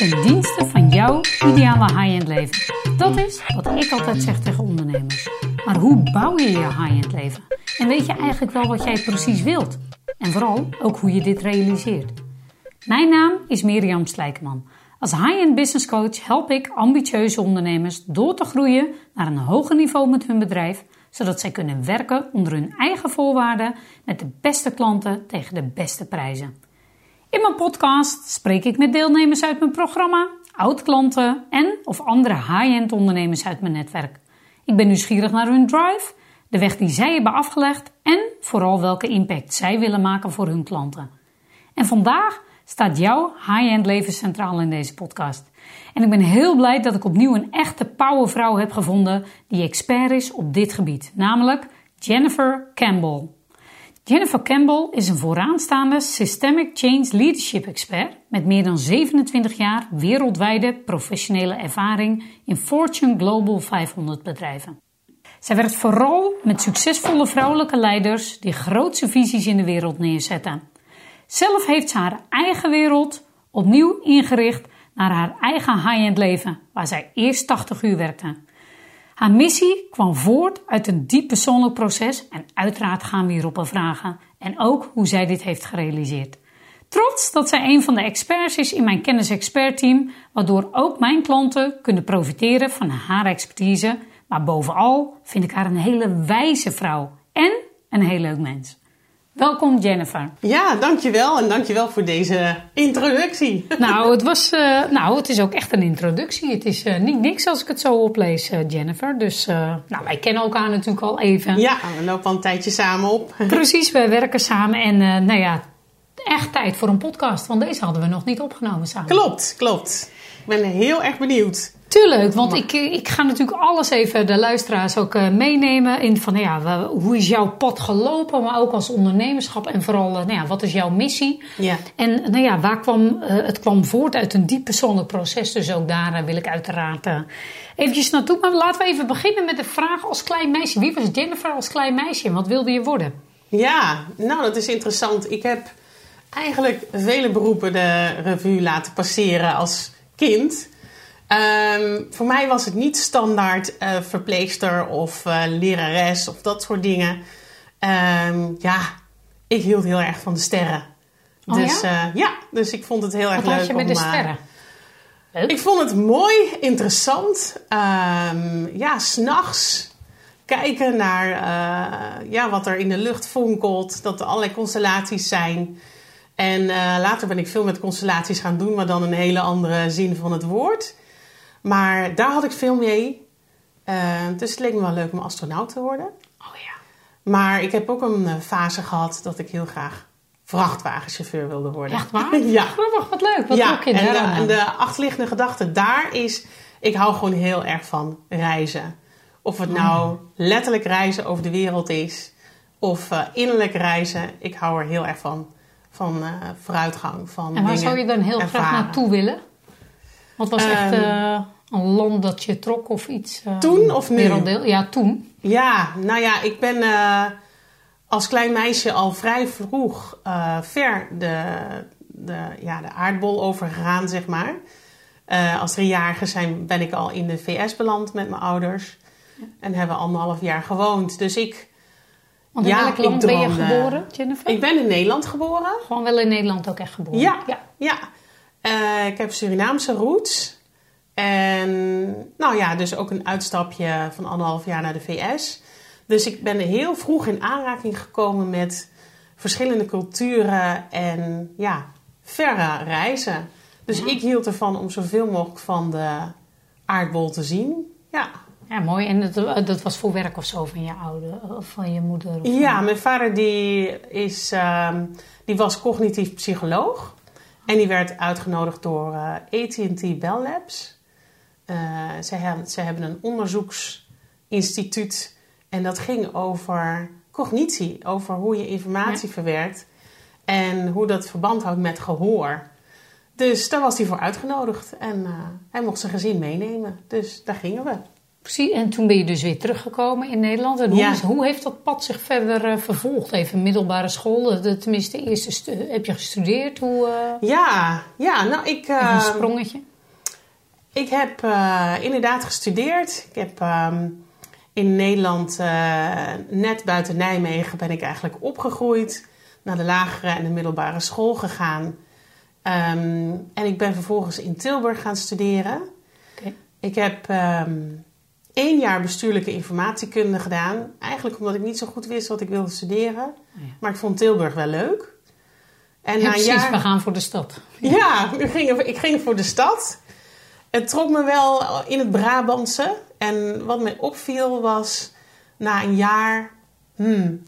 ten dienste van jouw ideale high-end leven. Dat is wat ik altijd zeg tegen ondernemers. Maar hoe bouw je je high-end leven? En weet je eigenlijk wel wat jij precies wilt? En vooral ook hoe je dit realiseert. Mijn naam is Mirjam Slijkerman. Als high-end business coach help ik ambitieuze ondernemers door te groeien naar een hoger niveau met hun bedrijf, zodat zij kunnen werken onder hun eigen voorwaarden met de beste klanten tegen de beste prijzen. In mijn podcast spreek ik met deelnemers uit mijn programma, oud-klanten en of andere high-end ondernemers uit mijn netwerk. Ik ben nieuwsgierig naar hun drive, de weg die zij hebben afgelegd en vooral welke impact zij willen maken voor hun klanten. En vandaag staat jouw high-end leven centraal in deze podcast. En ik ben heel blij dat ik opnieuw een echte powervrouw heb gevonden die expert is op dit gebied, namelijk Jennifer Campbell. Jennifer Campbell is een vooraanstaande Systemic Change Leadership expert met meer dan 27 jaar wereldwijde professionele ervaring in Fortune Global 500 bedrijven. Zij werkt vooral met succesvolle vrouwelijke leiders die grootse visies in de wereld neerzetten. Zelf heeft ze haar eigen wereld opnieuw ingericht naar haar eigen high-end leven, waar zij eerst 80 uur werkte. Haar missie kwam voort uit een diep persoonlijk proces en uiteraard gaan we hierop vragen en ook hoe zij dit heeft gerealiseerd. Trots dat zij een van de experts is in mijn kennis-expert team, waardoor ook mijn klanten kunnen profiteren van haar expertise, maar bovenal vind ik haar een hele wijze vrouw en een heel leuk mens. Welkom Jennifer. Ja, dankjewel en dankjewel voor deze introductie. Nou, het, was, uh, nou, het is ook echt een introductie. Het is uh, niet niks als ik het zo oplees, uh, Jennifer. Dus nou, wij kennen elkaar natuurlijk al even. Ja, we lopen al een tijdje samen op. Precies, wij werken samen en nou ja, echt tijd voor een podcast. Want deze hadden we nog niet opgenomen samen. Klopt, klopt. Ik ben heel erg benieuwd. Tuurlijk, want ik, ik ga natuurlijk alles even de luisteraars ook uh, meenemen in van nou ja, hoe is jouw pad gelopen, maar ook als ondernemerschap en vooral uh, nou ja, wat is jouw missie? Ja. En nou ja, waar kwam, uh, het kwam voort uit een diep persoonlijk proces, dus ook daar wil ik uiteraard eventjes naartoe. Maar laten we even beginnen met de vraag als klein meisje. Wie was Jennifer als klein meisje en wat wilde je worden? Ja, nou dat is interessant. Ik heb eigenlijk vele beroepen de revue laten passeren als kind. Um, voor mij was het niet standaard uh, verpleegster of uh, lerares of dat soort dingen. Um, ja, ik hield heel erg van de sterren. Oh, dus ja? Uh, ja, dus ik vond het heel erg Wat leuk. had je met om, de sterren? Ik vond het mooi, interessant. Um, ja, s'nachts kijken naar ja, wat er in de lucht fonkelt. Dat er allerlei constellaties zijn. En later ben ik veel met constellaties gaan doen, maar dan een hele andere zin van het woord. Maar daar had ik veel mee. Uh, dus het leek me wel leuk om astronaut te worden. Oh ja. Maar ik heb ook een fase gehad dat ik heel graag vrachtwagenchauffeur wilde worden. Echt waar? ja. Grappig, wat leuk. Wat ja, ook in en de, en de achterliggende gedachte daar is... Ik hou gewoon heel erg van reizen. Of het nou letterlijk reizen over de wereld is... of uh, innerlijk reizen. Ik hou er heel erg van. Van uh, vooruitgang, van En waar dingen zou je dan heel ervaren. graag naartoe willen? Wat was echt Ehm, uh, een land dat je trok of iets? Uh, Toen of nu? Werelddeel? Ja, toen. Ja, nou ja, ik ben uh, als klein meisje al vrij vroeg ver de, de, ja, de aardbol overgegaan, zeg maar. Als driejarige zijn, ben ik al in de VS beland met mijn ouders. En hebben anderhalf jaar gewoond. Dus ik. Want in ja, welk land ik ben je geboren, Jennifer? Ik ben in Nederland geboren. Gewoon wel in Nederland ook echt geboren? Ja, ja. ja. Uh, ik heb Surinaamse roots. En nou ja, dus ook een uitstapje van anderhalf jaar naar de VS. Dus ik ben heel vroeg in aanraking gekomen met verschillende culturen en ja, verre reizen. Dus Ja. ik hield ervan om zoveel mogelijk van de aardbol te zien. Ja, Ja, mooi. En dat, dat was voor werk of zo van je ouder of van je moeder? Of ja mijn vader die, is, um, die was cognitief psycholoog. En die werd uitgenodigd door uh, AT&T Bell Labs. Uh, ze, hebben, ze hebben een onderzoeksinstituut en dat ging over cognitie, over hoe je informatie Ja. verwerkt en hoe dat verband houdt met gehoor. Dus daar was hij voor uitgenodigd en uh, hij mocht zijn gezin meenemen. Dus daar gingen we. Precies, en toen ben je dus weer teruggekomen in Nederland. En hoe, Ja. hoe heeft dat pad zich verder eh, vervolgd? Even middelbare school, de, tenminste, de eerste heb je gestudeerd? Hoe, eh Ja, ja nou ik... even een uh, sprongetje? Ik heb uh, inderdaad gestudeerd. Ik heb um, in Nederland, uh, net buiten Nijmegen, ben ik eigenlijk opgegroeid. Naar de lagere en de middelbare school gegaan. Um, en ik ben vervolgens in Tilburg gaan studeren. Okay. Ik heb um, één jaar bestuurlijke informatiekunde gedaan. Eigenlijk omdat ik niet zo goed wist wat ik wilde studeren. Oh ja. Maar ik vond Tilburg wel leuk. En Ja, na precies, jaar... we gaan voor de stad. Ja, ik ging, ik ging voor de stad. Het trok me wel in het Brabantse. En wat mij opviel was na een jaar... Hmm,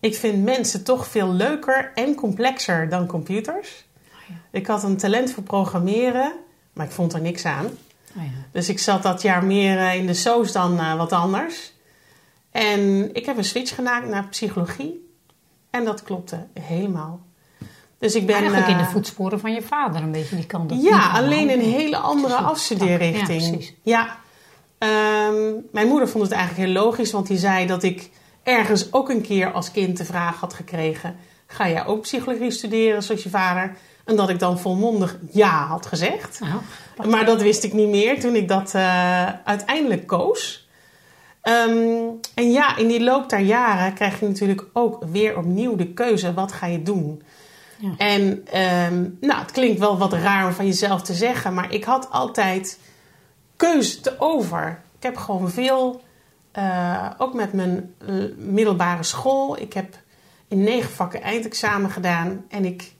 ik vind mensen toch veel leuker en complexer dan computers. ja. Ik had een talent voor programmeren, maar ik vond er niks aan. Oh ja. Dus ik zat dat jaar meer eh, in de soos dan eh, wat anders. En ik heb een switch gemaakt naar psychologie. En dat klopte helemaal. Dus ik ben... Eigenlijk in de eh, voetsporen van je vader een beetje die kant. op. Ja, alleen een hele andere afstudeerrichting. Ja, precies. Ja. Ehm, mijn moeder vond het eigenlijk heel logisch, want die zei dat ik ergens ook een keer als kind de vraag had gekregen: ga jij ook psychologie studeren zoals je vader? En dat ik dan volmondig ja had gezegd. Nou, Maar dat wist ik niet meer toen ik dat eh, uiteindelijk koos. Ehm, en ja, in die loop der jaren krijg je natuurlijk ook weer opnieuw de keuze: wat ga je doen? Ja. En ehm, nou, het klinkt wel wat raar om van jezelf te zeggen, maar ik had altijd keuze te over. Ik heb gewoon veel, eh, ook met mijn eh, middelbare school. Ik heb in negen vakken eindexamen gedaan en ik,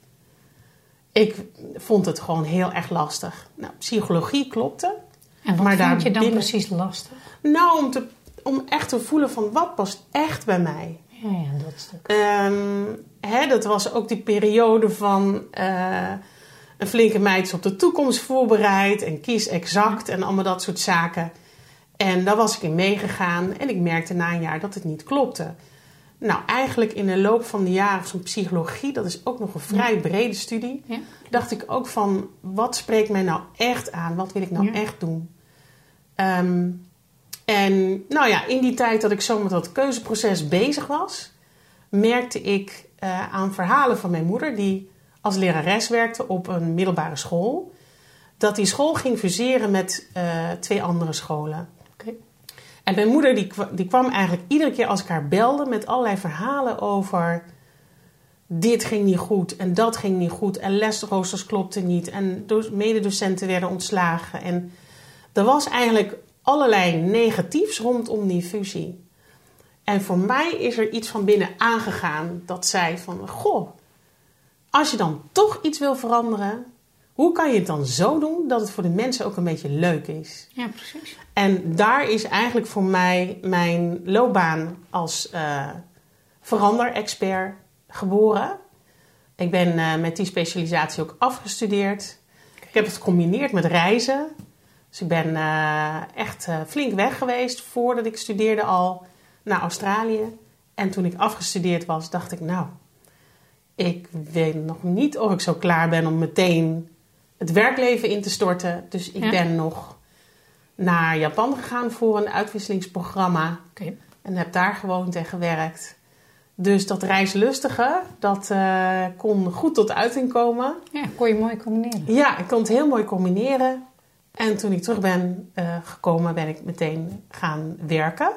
ik vond het gewoon heel erg lastig. Nou, psychologie klopte. en wat maar vond je dan binnen- precies lastig? Nou, om, te, om echt te voelen van wat past echt bij mij. Ja, ja, dat stuk. Ehm, hè, dat was ook die periode van eh, een flinke meid is op de toekomst voorbereid en kies exact en allemaal dat soort zaken. En daar was ik in meegegaan en ik merkte na een jaar dat het niet klopte. Nou, eigenlijk in de loop van de jaren van psychologie, dat is ook nog een vrij brede studie, Ja. dacht ik ook van wat spreekt mij nou echt aan? Wat wil ik nou Ja. echt doen? Ehm, en nou ja, in die tijd dat ik zo met dat keuzeproces bezig was, merkte ik eh, aan verhalen van mijn moeder, die als lerares werkte op een middelbare school, dat die school ging fuseren met eh, twee andere scholen. En mijn moeder die, die kwam eigenlijk iedere keer als ik haar belde met allerlei verhalen over dit ging niet goed en dat ging niet goed en lesroosters klopten niet en do- mededocenten werden ontslagen. En er was eigenlijk allerlei negatiefs rondom die fusie. En voor mij is er iets van binnen aangegaan dat zei van, goh, als je dan toch iets wil veranderen, hoe kan je het dan zo doen dat het voor de mensen ook een beetje leuk is? Ja, precies. En daar is eigenlijk voor mij mijn loopbaan als eh veranderexpert geboren. Ik ben eh, met die specialisatie ook afgestudeerd. Ik heb het gecombineerd met reizen. Dus ik ben eh, echt flink weg geweest voordat ik studeerde al naar Australië. En toen ik afgestudeerd was, dacht ik, nou, ik weet nog niet of ik zo klaar ben om meteen het werkleven in te storten. Dus ik Ja. ben nog naar Japan gegaan voor een uitwisselingsprogramma. En heb daar gewoond en gewerkt. Dus dat reislustige, dat eh, kon goed tot uiting komen. Ja, kon je mooi combineren. Ja, ik kon het heel mooi combineren. En toen ik terug ben eh, gekomen, ben ik meteen gaan werken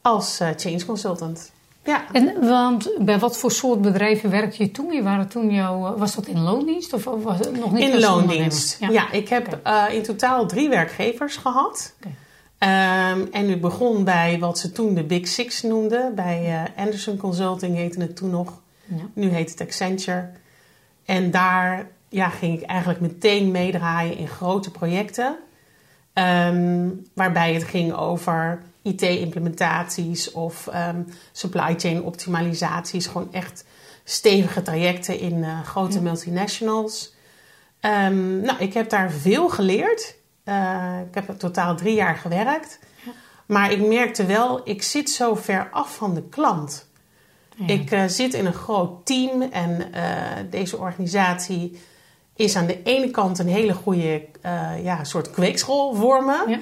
als eh, change consultant. Ja, En want bij wat voor soort bedrijven werkte je toen? Je waren toen jouw, eh, was dat in loondienst of was het nog niet in loondienst. Ja, ik heb eh, in totaal drie werkgevers gehad. Ehm, en ik begon bij wat ze toen de Big Six noemden. Bij eh, Anderson Consulting heette het toen nog. Ja. Nu heet het Accenture. En daar ja, ging ik eigenlijk meteen meedraaien in grote projecten. Ehm, waarbij het ging over IT-implementaties of ehm, supply chain optimalisaties. Gewoon echt stevige trajecten in eh, grote Ja. multinationals. Ehm, nou, ik heb daar veel geleerd. Eh, ik heb er totaal drie jaar gewerkt. Ja. Maar ik merkte wel, ik zit zo ver af van de klant. Ja. Ik eh, zit in een groot team en deze organisatie is aan de ene kant een hele goede ja, soort kweekschool voor me.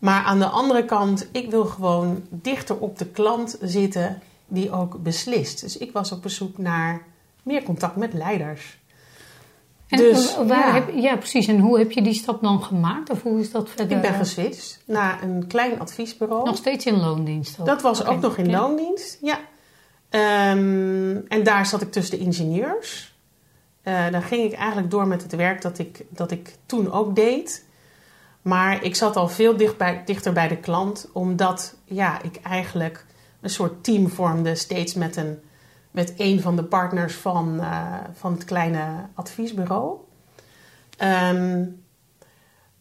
Maar aan de andere kant, ik wil gewoon dichter op de klant zitten die ook beslist. Dus ik was op bezoek naar meer contact met leiders. En Dus, waar ja. Heb, ja, precies. En hoe heb je die stap dan gemaakt? Of hoe is dat verder? Ik ben geswitcht naar een klein adviesbureau. Nog steeds in loondienst ook? Dat was ook nog in loondienst, ja. Ehm, en daar zat ik tussen de ingenieurs. Eh dan ging ik eigenlijk door met het werk dat ik, dat ik toen ook deed. Maar ik zat al veel dichter bij de klant, omdat ja, ik eigenlijk een soort team vormde, steeds met een, met een van de partners van, eh, van het kleine adviesbureau. Ehm,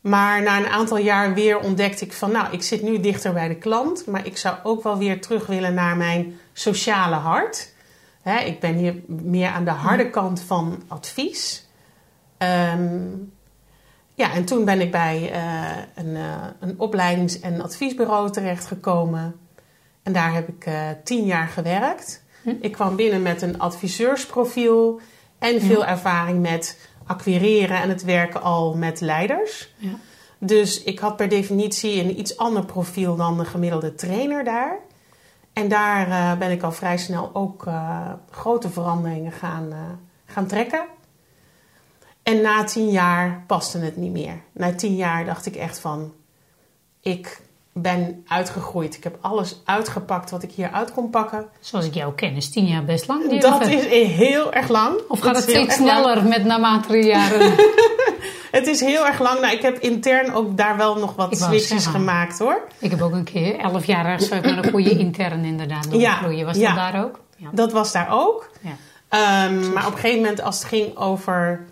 maar na een aantal jaar weer ontdekte ik van, nou, ik zit nu dichter bij de klant, maar ik zou ook wel weer terug willen naar mijn sociale hart. Hè, ik ben hier meer aan de harde kant van advies. Ehm, ja, en toen ben ik bij eh, een, eh, een opleidings- en adviesbureau terechtgekomen. En daar heb ik eh, tien jaar gewerkt. Hm. Ik kwam binnen met een adviseursprofiel en veel ervaring met acquireren en het werken al met leiders. Ja. Dus ik had per definitie een iets ander profiel dan de gemiddelde trainer daar. En daar ben ik al vrij snel ook grote veranderingen gaan, gaan trekken. En na tien jaar paste het niet meer. Na tien jaar dacht ik echt van, ik ben uitgegroeid. Ik heb alles uitgepakt wat ik hier uit kon pakken. Zoals ik jou ken, is tien jaar best lang. Dat is heel erg lang. Of gaat Dat het steeds lang. sneller met naarmate de jaren? Het is heel erg lang. Nou, ik heb intern ook daar wel nog wat switches gemaakt hoor. ik heb ook een keer elf jaar ergens maar kon je intern inderdaad doorgroeien. Was ja. dat daar ook? Ja. Dat was daar ook. Ja. Ehm, maar op een gegeven moment als het ging over...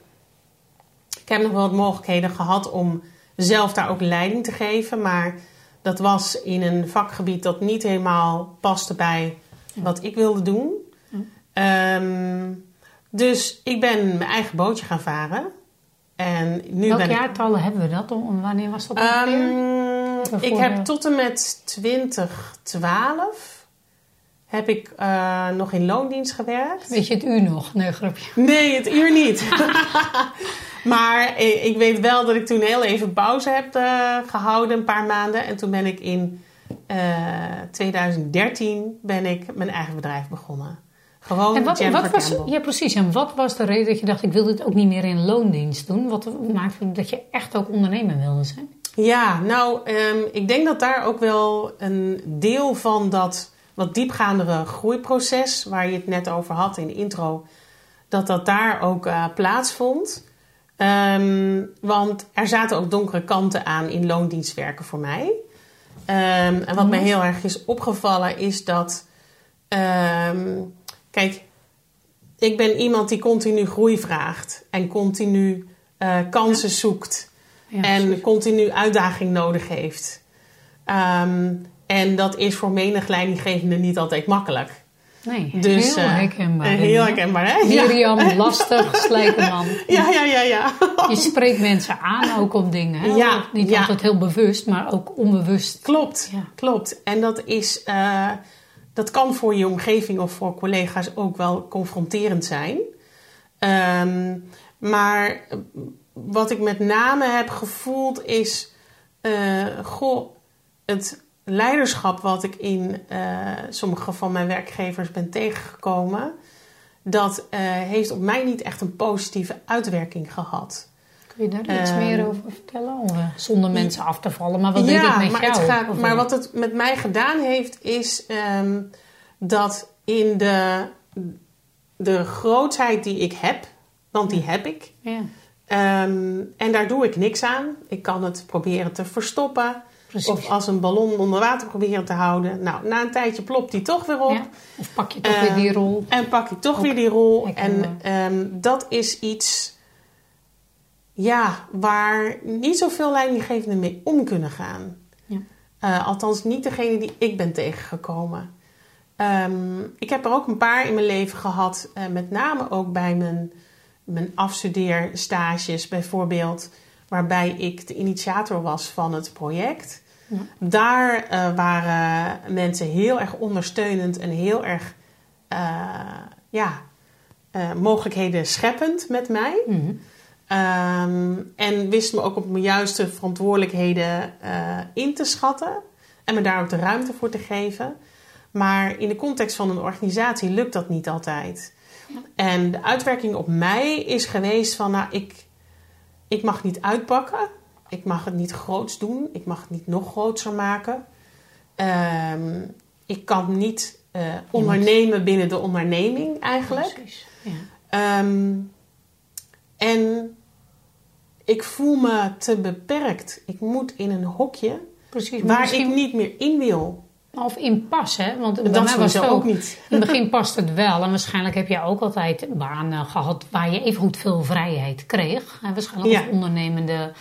Ik heb nog wel wat mogelijkheden gehad om zelf daar ook leiding te geven. Maar dat was in een vakgebied dat niet helemaal paste bij wat ik wilde doen. Ehm, dus ik ben mijn eigen bootje gaan varen. En nu Welke ben ik... jaartallen hebben we dat? Om- Wanneer was dat? Ehm, ik heb tot en met 2012 heb ik eh, nog in loondienst gewerkt. Weet je het u nog? Nee, grapje. Nee, het uur niet. maar eh, ik weet wel dat ik toen heel even pauze heb eh, gehouden, een paar maanden. En toen ben ik in eh, 2013 ben ik mijn eigen bedrijf begonnen. Gewoon En wat, was, Campbell. ja, precies. En wat was de reden dat je dacht, ik wil dit ook niet meer in loondienst doen? Wat maakte dat je echt ook ondernemer wilde zijn? Ja, nou, ehm, ik denk dat daar ook wel een deel van dat wat diepgaandere groeiproces, waar je het net over had in de intro, dat dat daar ook eh, plaatsvond. Ehm, want er zaten ook donkere kanten aan in loondienstwerken voor mij. Ehm, en wat mij heel erg is opgevallen is dat, ehm, kijk, ik ben iemand die continu groei vraagt en continu eh, kansen zoekt Ja, en continu uitdaging nodig heeft. En dat is voor menig leidinggevende niet altijd makkelijk. Nee, Dus, heel eh, herkenbaar. Heel herkenbaar, hè? Ja. Miriam, lastig, slijkerman. Ja, ja, ja, ja. Je spreekt mensen aan ook op dingen. Hè? Ja, Niet ja. altijd heel bewust, maar ook onbewust. Klopt, Ja. klopt. En dat is, eh, dat kan voor je omgeving of voor collega's ook wel confronterend zijn. Ehm, maar wat ik met name heb gevoeld is, eh, goh, het leiderschap wat ik in eh, sommige van mijn werkgevers ben tegengekomen, dat eh, heeft op mij niet echt een positieve uitwerking gehad. Kun je daar iets Ehm, meer over vertellen? Eh, zonder mensen af te vallen, maar wat deed het met maar, jou? het gaat, Of, maar wat het met mij gedaan heeft, is ehm, dat in de, de grootheid die ik heb, want die heb ik, Ja, ehm, en daar doe ik niks aan. Ik kan het proberen te verstoppen. Precies. Of als een ballon onder water proberen te houden. Nou, na een tijdje plopt die toch weer op. Ja, Of pak je toch weer die rol? En pak ik toch Ook weer die rol. En ehm, dat is iets ja, waar niet zoveel leidinggevenden mee om kunnen gaan. Ja. Eh, althans, niet degene die ik ben tegengekomen. Ehm, ik heb er ook een paar in mijn leven gehad, eh, met name ook bij mijn, mijn afstudeerstages bijvoorbeeld, waarbij ik de initiator was van het project. Ja. Daar eh, waren mensen heel erg ondersteunend en heel erg eh, ja, eh, mogelijkheden scheppend met mij. Mhm. Ehm, en wist me ook op mijn juiste verantwoordelijkheden in te schatten. En me daar ook de ruimte voor te geven. Maar in de context van een organisatie lukt dat niet altijd. En de uitwerking op mij is geweest van, nou, ik, ik mag niet uitpakken. Ik mag het niet groots doen. Ik mag het niet nog groter maken. Ehm, ik kan niet eh, ondernemen binnen de onderneming eigenlijk. Precies. Ja. Ehm, en ik voel me te beperkt. Ik moet in een hokje Precies. waar misschien- ik niet meer in wil. Of in pas, hè? Want bij Dat mij was het ook ook. niet. In het begin past het wel. En waarschijnlijk heb jij ook altijd banen gehad waar je evengoed veel vrijheid kreeg. En waarschijnlijk Ja. als ondernemende.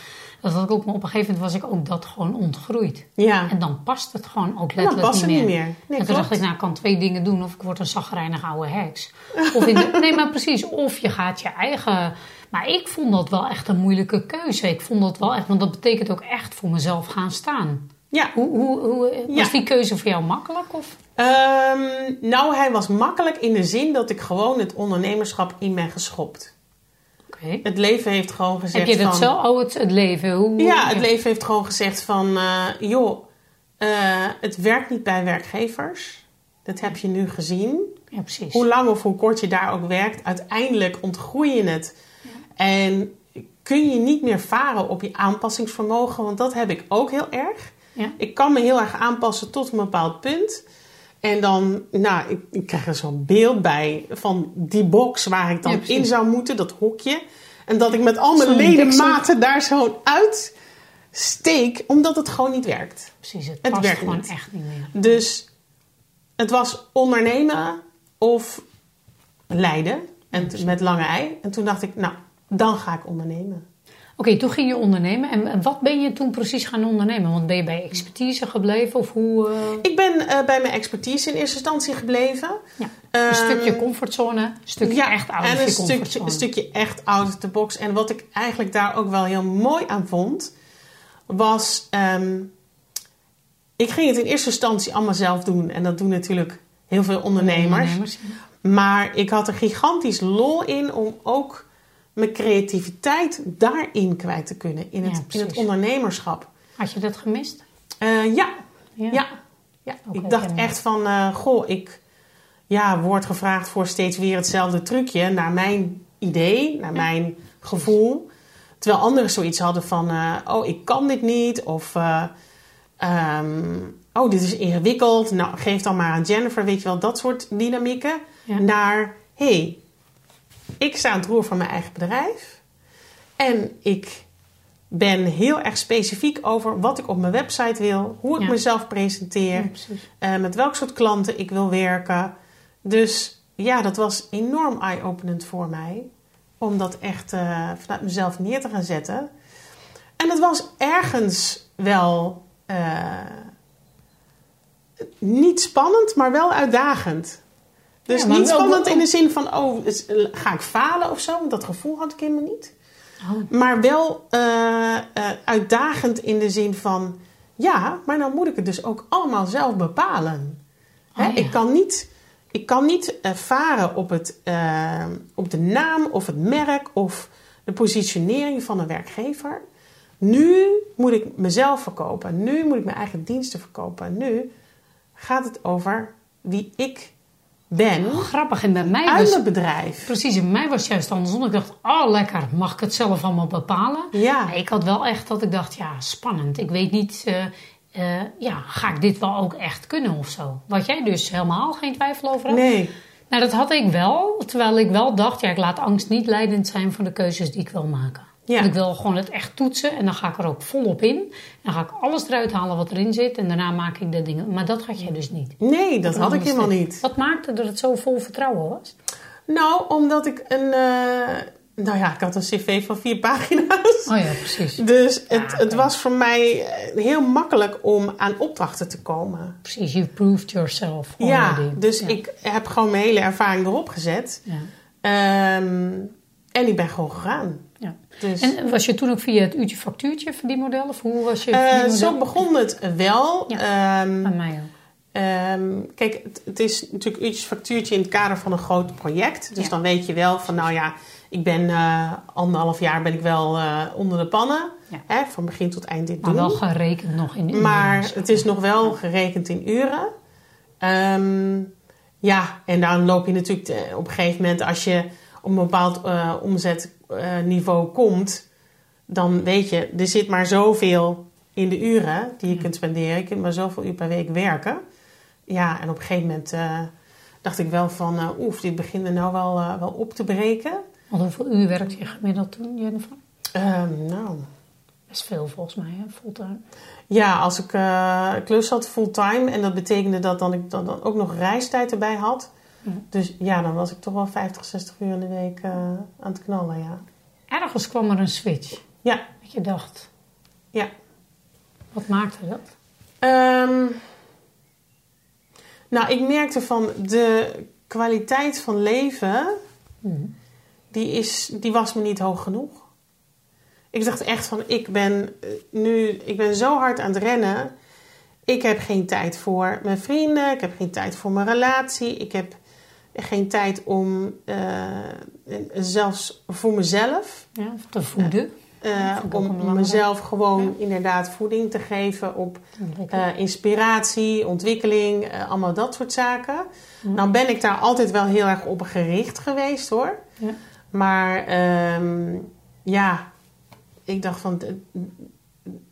Dat had ik ook, maar op een gegeven moment was ik ook dat gewoon ontgroeid. Ja, En dan past het gewoon ook dan letterlijk past het niet niet meer. meer. Nee, en toen dacht ik, nou, ik kan twee dingen doen. Of ik word een zagrijnige oude heks. Of in de, nee, maar precies. Of je gaat je eigen... Maar ik vond dat wel echt een moeilijke keuze. Ik vond dat wel echt... Want dat betekent ook echt voor mezelf gaan staan. Ja. Hoe, hoe, hoe, was Ja. die keuze voor jou makkelijk? Of? Ehm, nou, hij was makkelijk in de zin dat ik gewoon het ondernemerschap in ben geschopt. Het leven heeft gewoon gezegd Heb je dat van... zo? Oh, het, het leven. Hoe, Ja, het leven heeft gewoon gezegd van... eh, joh, eh, het werkt niet bij werkgevers. Dat heb je nu gezien. Ja, precies. Hoe lang of hoe kort je daar ook werkt, uiteindelijk ontgroei je het. En kun je niet meer varen op je aanpassingsvermogen, want dat heb ik ook heel erg. Ja. Ik kan me heel erg aanpassen tot een bepaald punt. En dan, nou, ik, ik krijg er zo'n beeld bij van die box waar ik dan Ja, in zou moeten, dat hokje. En dat ik met al mijn ledematen daar zo uit steek, omdat het gewoon niet werkt. precies. Het, Het past werkt gewoon niet. echt niet meer. Dus het was ondernemen of leiden. En met lange ei. En toen dacht ik, nou, dan ga ik ondernemen. Oké, toen ging je ondernemen. En, en wat ben je toen precies gaan ondernemen? Want ben je bij expertise gebleven? Of hoe... eh, Ik ben eh, bij mijn expertise in eerste instantie gebleven. ja. Ehm, Een stukje comfortzone. Een stukje echt out en of een stukje, comfortzone. een stukje echt out of the box. En wat ik eigenlijk daar ook wel heel mooi aan vond, was... ehm, ik ging het in eerste instantie allemaal zelf doen. En dat doen natuurlijk heel veel ondernemers. Ondernemers, ja. Maar ik had er gigantisch lol in om ook mijn creativiteit daarin kwijt te kunnen. In Ja, het, in het ondernemerschap. Had je dat gemist? Eh, ja, Ja. ja. Ik dacht echt van, eh, goh, ik ja, word gevraagd voor steeds weer hetzelfde trucje. Naar mijn idee, naar mijn gevoel. Terwijl anderen zoiets hadden van, eh, oh, ik kan dit niet. Of, eh, ehm, oh, dit is ingewikkeld. Nou, geef dan maar aan Jennifer, weet je wel, dat soort dynamieken. Naar, hé, hey, ik sta aan het roer van mijn eigen bedrijf. En ik ben heel erg specifiek over wat ik op mijn website wil. Hoe ik Ja. mezelf presenteer. Ja, eh, met welk soort klanten ik wil werken. Dus ja, dat was enorm eye-openend voor mij. Om dat echt eh, vanuit mezelf neer te gaan zetten. En het was ergens wel eh, niet spannend, maar wel uitdagend. Dus Ja, niet spannend in de zin van, oh, is- ga ik falen of zo? Want dat gevoel had ik helemaal niet. Oh, Maar wel eh, eh, uitdagend in de zin van... Ja, maar dan moet ik het dus ook allemaal zelf bepalen. Hè, Oh, ja. Ik kan niet, ik kan niet eh, varen op, het, eh, op de naam of het merk... of de positionering van een werkgever. Nu moet ik mezelf verkopen. Nu moet ik mijn eigen diensten verkopen. Nu gaat het over wie ik ben grappig. En bij mij uit was... mijn bedrijf. Precies, en bij mij was het juist andersom. Ik dacht, oh lekker, mag ik het zelf allemaal bepalen? Ja. Maar ik had wel echt dat ik dacht, ja, spannend. Ik weet niet, eh, eh, ja, ga ik dit wel ook echt kunnen of zo? Wat jij dus helemaal geen twijfel over had? Nee. Nou, dat had ik wel. Terwijl ik wel dacht, ja, ik laat angst niet leidend zijn voor de keuzes die ik wil maken. Ja. Ik wil gewoon het echt toetsen en dan ga ik er ook volop in. En dan ga ik alles eruit halen wat erin zit en daarna maak ik de dingen. Maar dat had jij dus niet. Nee, dat had ik helemaal niet. Wat maakte dat het zo vol vertrouwen was? Nou, omdat ik een. eh, nou ja, ik had een cv van vier pagina's. Oh ja, precies. Dus het, Ja, het was voor mij eh, heel makkelijk om aan opdrachten te komen. Precies, you proved yourself Ja, already. dus Ja. ik heb gewoon mijn hele ervaring erop gezet. Ja. Ehm, en ik ben gewoon gegaan. Ja. Dus, En was je toen ook via het uurtje factuurtje verdienmodel? Of hoe was je verdienmodel? zo begon het wel. Ja. Ehm, mij ook. Ehm, kijk, het, het is natuurlijk uurtjes factuurtje in het kader van een groot project. Dus Ja. dan weet je wel van, nou ja, ik ben eh, anderhalf jaar ben ik wel eh, onder de pannen. Ja. Hè, van begin tot eind dit Maar doen. wel gerekend nog in uren. maar het is nog wel gerekend in uren. Ehm, ja, en dan loop je natuurlijk op een gegeven moment, als je op een bepaald uh, omzetniveau komt, dan weet je, er zit maar zoveel in de uren die je kunt spenderen. Je kunt maar zoveel uur per week werken. Ja, en op een gegeven moment uh, dacht ik wel van, uh, oef, dit begint er nou wel, uh, wel op te breken. Want hoeveel uur werkt je gemiddeld toen, Jennifer? Um, nou... Best veel volgens mij, hè? fulltime. Ja, als ik klus had fulltime en dat betekende dat dan ik dan, dan ook nog reistijd erbij had. Dus ja, dan was ik toch wel 50, 60 uur in de week aan het knallen, ja. Ergens kwam er een switch. Ja. Dat je dacht. Ja. Wat maakte dat? Um, nou, ik merkte van de kwaliteit van leven, Mm. die, is, die was me niet hoog genoeg. Ik dacht echt van, ik ben nu, ik ben zo hard aan het rennen. Ik heb geen tijd voor mijn vrienden, ik heb geen tijd voor mijn relatie, ik heb geen tijd om uh, zelfs voor mezelf ja, te voeden. Uh, om mezelf gewoon ja. inderdaad voeding te geven op uh, inspiratie, ontwikkeling, allemaal dat soort zaken. Ja. Nou ben ik daar altijd wel heel erg op gericht geweest hoor. Ja. Maar um, ja, ik dacht van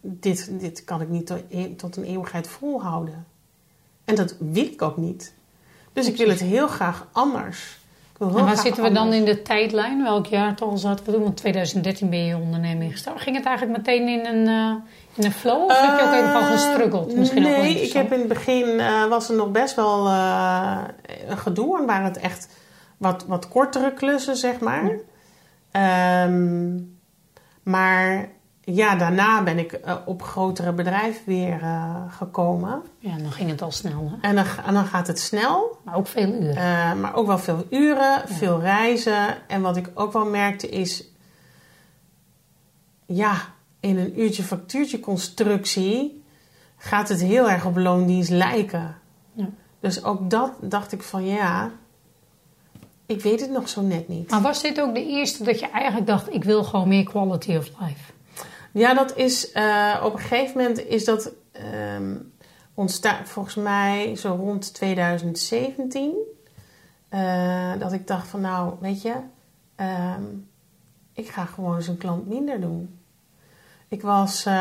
dit, dit kan ik niet tot, tot een eeuwigheid volhouden. En dat wil ik ook niet. Dus ik wil het heel graag anders. En waar zitten we dan in de tijdlijn? Welk jaartal zaten we toen? Want 2013 ben je onderneming gestart. Ging het eigenlijk meteen in een, uh, in een flow? Of uh, heb je ook even al gestruggeld? Misschien nee, ik heb in het begin uh, was er nog best wel een gedoe. En waren het echt wat, wat kortere klussen, zeg maar. Ja. Um, maar ja, daarna ben ik op grotere bedrijven weer gekomen. Ja, dan ging het al snel. Hè? En dan, en dan gaat het snel. Maar ook veel uren. Uh, maar ook wel veel uren, ja. veel reizen. En wat ik ook wel merkte is... Ja, in een uurtje factuurtje constructie... gaat het heel erg op loondienst lijken. Ja. Dus ook dat dacht ik van ja... Ik weet het nog zo net niet. Maar was dit ook de eerste dat je eigenlijk dacht... ik wil gewoon meer quality of life? Ja, dat is... Uh, op een gegeven moment is dat... Um, ontstaat volgens mij zo rond 2017. Uh, dat ik dacht van nou, weet je, um, ik ga gewoon een klant minder doen. Ik was uh,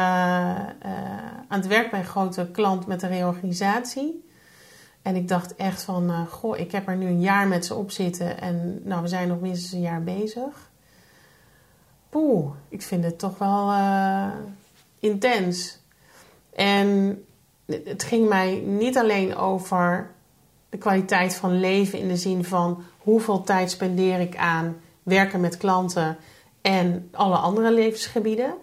aan het werk bij een grote klant met een reorganisatie. En ik dacht echt van, goh, ik heb er nu een jaar met ze op zitten. En nou, we zijn nog minstens een jaar bezig. Poeh, ik vind het toch wel intens. En het ging mij niet alleen over de kwaliteit van leven in de zin van hoeveel tijd spendeer ik aan werken met klanten en alle andere levensgebieden,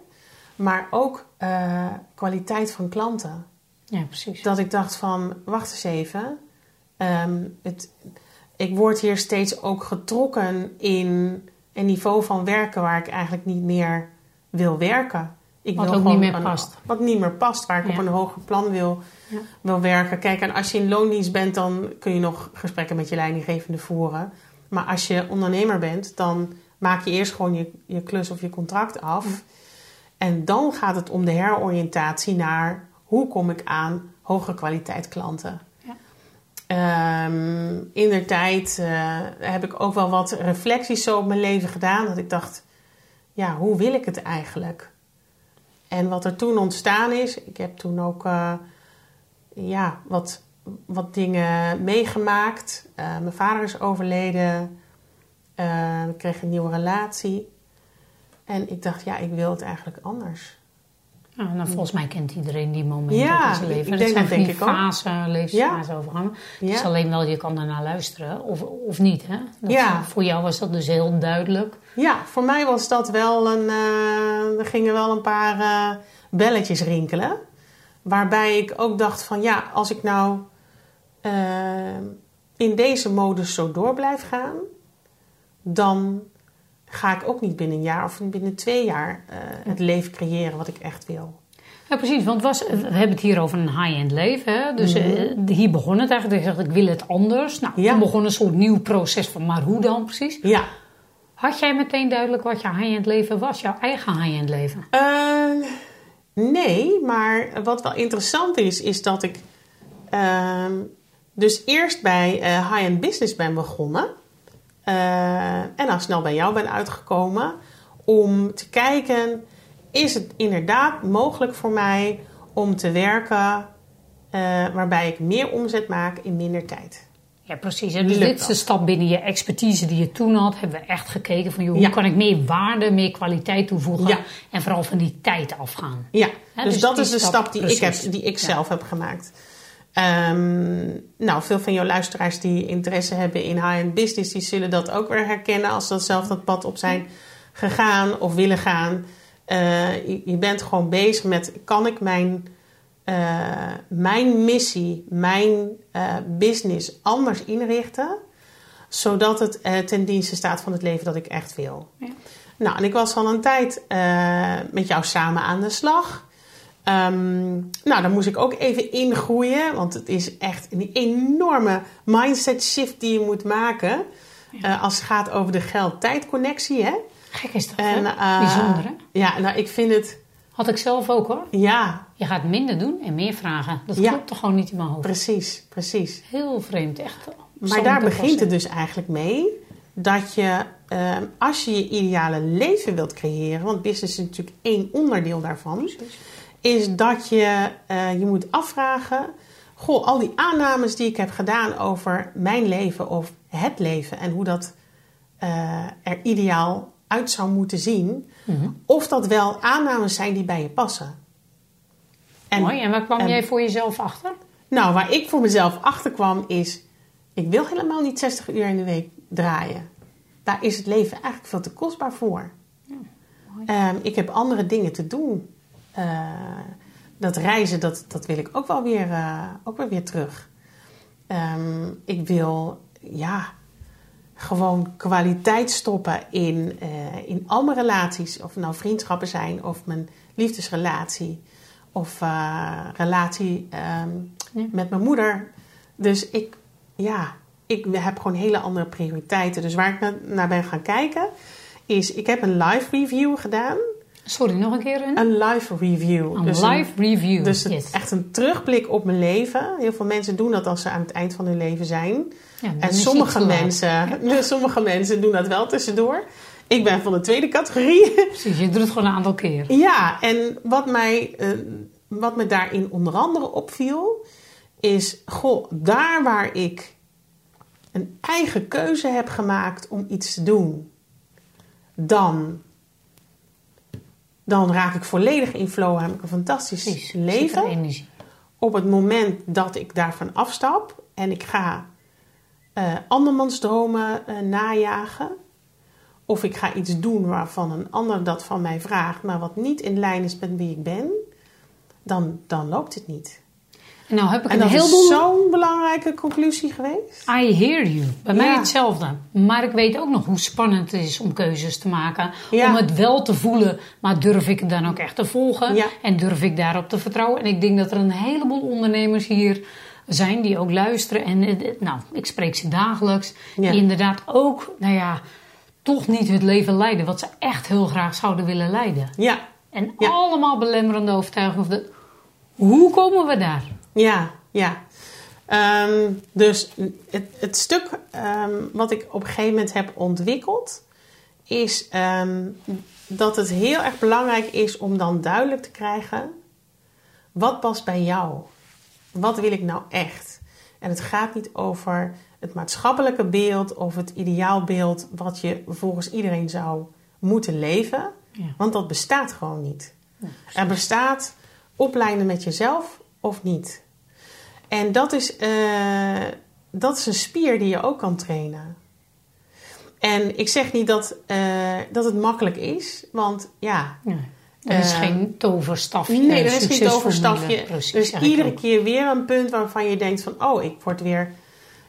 maar ook uh, kwaliteit van klanten. Ja, precies. Dat ik dacht van, wacht eens even, um, het, ik word hier steeds ook getrokken in een niveau van werken waar ik eigenlijk niet meer wil werken. Ik wat wil ook niet meer een, past. Wat niet meer past, waar ik Ja. op een hoger plan wil, Ja. wil werken. Kijk, en als je in loondienst bent, dan kun je nog gesprekken met je leidinggevende voeren. Maar als je ondernemer bent, dan maak je eerst gewoon je, je klus of je contract af. En dan gaat het om de heroriëntatie naar hoe kom ik aan hogere kwaliteit klanten. Ehm, in der tijd eh, heb ik ook wel wat reflecties zo op mijn leven gedaan. Dat ik dacht, ja, hoe wil ik het eigenlijk? En wat er toen ontstaan is, ik heb toen ook eh, ja, wat, wat dingen meegemaakt. Eh, mijn vader is overleden. Ik kreeg een nieuwe relatie. En ik dacht, ja, ik wil het eigenlijk anders. Ja, nou, volgens mij kent iedereen die momenten Ja, in zijn leven. ik dat denk zijn dat van die denk ik ook. fase, levensfase overgangen. Het is Ja. alleen wel, je kan daarna luisteren of, of niet. Hè? Dat Ja. Voor jou was dat dus heel duidelijk. Ja, voor mij was dat wel een. eh, er gingen wel een paar eh, belletjes rinkelen. Waarbij ik ook dacht: van ja, als ik nou eh, in deze modus zo door blijf gaan, dan ga ik ook niet binnen een jaar of binnen twee jaar eh, het leven creëren wat ik echt wil. Ja, precies. Want was, we hebben het hier over een high-end leven. Hè? Dus eh, hier begon het eigenlijk. Dacht, ik wil het anders. Nou, Mhm. Ja. toen begon een soort nieuw proces van, maar hoe dan precies? Ja. Had jij meteen duidelijk wat jouw high-end leven was? Jouw eigen high-end leven? Eh, nee, maar wat wel interessant is, is dat ik ehm, dus eerst bij uh, high-end business ben begonnen. Uh, en dan snel bij jou ben uitgekomen. Om te kijken, is het inderdaad mogelijk voor mij om te werken waarbij ik meer omzet maak in minder tijd? Ja, precies. En dus dit is de stap binnen je expertise die je toen had. Hebben we echt gekeken van, joh, hoe kan ik meer waarde, meer kwaliteit toevoegen. En vooral van die tijd afgaan. Ja, dus, dus, dat is de stap, die, ik, heb, die ik zelf heb gemaakt. Um, nou, veel van jouw luisteraars die interesse hebben in high-end business, die zullen dat ook weer herkennen als ze zelf dat pad op zijn gegaan of willen gaan. Uh, je, je, bent gewoon bezig met: kan ik mijn uh, mijn missie, mijn uh, business anders inrichten, zodat het ten dienste staat van het leven dat ik echt wil. Ja. Nou, en ik was al een tijd met jou samen aan de slag. Um, nou, dan moest ik ook even ingroeien, want het is echt een enorme mindset shift die je moet maken ja. als het gaat over de geld-tijd-connectie. Hè? Gek is dat, en, Bijzonder, hè? Ja, nou, ik vind het had ik zelf ook hoor. Ja. Je gaat minder doen en meer vragen. Dat klopt toch gewoon niet in mijn hoofd. Precies, precies. Heel vreemd, echt. Maar daar begint het dus eigenlijk mee dat je, ehm, als je je ideale leven wilt creëren, want business is natuurlijk één onderdeel daarvan, is dat je uh, je moet afvragen: goh, al die aannames die ik heb gedaan over mijn leven of het leven en hoe dat uh, er ideaal uit zou moeten zien, mhm. of dat wel aannames zijn die bij je passen. En, Mooi, en waar kwam jij voor jezelf achter? Nou, waar ik voor mezelf achter kwam is, ik wil helemaal niet 60 uur in de week draaien. Daar is het leven eigenlijk veel te kostbaar voor. Ja, um, ik heb andere dingen te doen. Uh, dat reizen, dat, dat wil ik ook wel weer, uh, ook wel weer terug. Um, ik wil, ja, gewoon kwaliteit stoppen in, uh, in al mijn relaties. Of nou vriendschappen zijn, of mijn liefdesrelatie, of relatie um, ja. met mijn moeder. Dus ik, ja, ik heb gewoon hele andere prioriteiten. Dus waar ik naar ben gaan kijken, is ik heb een live review gedaan. Sorry, nog een keer een? Een live review. Een dus live review. Dus echt een terugblik op mijn leven. Heel veel mensen doen dat als ze aan het eind van hun leven zijn. Ja, en sommige mensen, sommige mensen doen dat wel tussendoor. Ik ben van de tweede categorie. Precies, je doet het gewoon een aantal keer. Ja, en wat, mij, uh, wat me daarin onder andere opviel, is: goh, daar waar ik een eigen keuze heb gemaakt om iets te doen, dan dan raak ik volledig in flow. Heb ik een fantastisch Precies, leven. Op het moment dat ik daarvan afstap en ik ga uh, andermans dromen uh, najagen. Of ik ga iets doen waarvan een ander dat van mij vraagt, maar wat niet in lijn is met wie ik ben, dan, dan loopt het niet. En nou heb ik en een dat is zo'n belangrijke conclusie geweest. I hear you. Bij mij hetzelfde. Maar ik weet ook nog hoe spannend het is om keuzes te maken. Om het wel te voelen, maar durf ik het dan ook echt te volgen? En durf ik daarop te vertrouwen? En ik denk dat er een heleboel ondernemers hier zijn die ook luisteren. En nou, ik spreek ze dagelijks. Die inderdaad ook, nou ja, toch niet het leven leiden wat ze echt heel graag zouden willen leiden. Ja. En allemaal belemmerende overtuigingen. Hoe komen we daar? Ja, ja. Um, dus het, het stuk um, wat ik op een gegeven moment heb ontwikkeld, is um, dat het heel erg belangrijk is om dan duidelijk te krijgen: wat past bij jou? Wat wil ik nou echt? En het gaat niet over het maatschappelijke beeld of het ideaalbeeld wat je volgens iedereen zou moeten leven, ja. want dat bestaat gewoon niet. Ja, er bestaat opleiden met jezelf of niet. En dat is, uh, dat is een spier die je ook kan trainen. En ik zeg niet dat, uh, dat het makkelijk is, want ja. Nee, er is uh, geen toverstafje. Nee, er is geen toverstafje. Precies, dus iedere ook. keer weer een punt waarvan je denkt van, oh, ik word weer,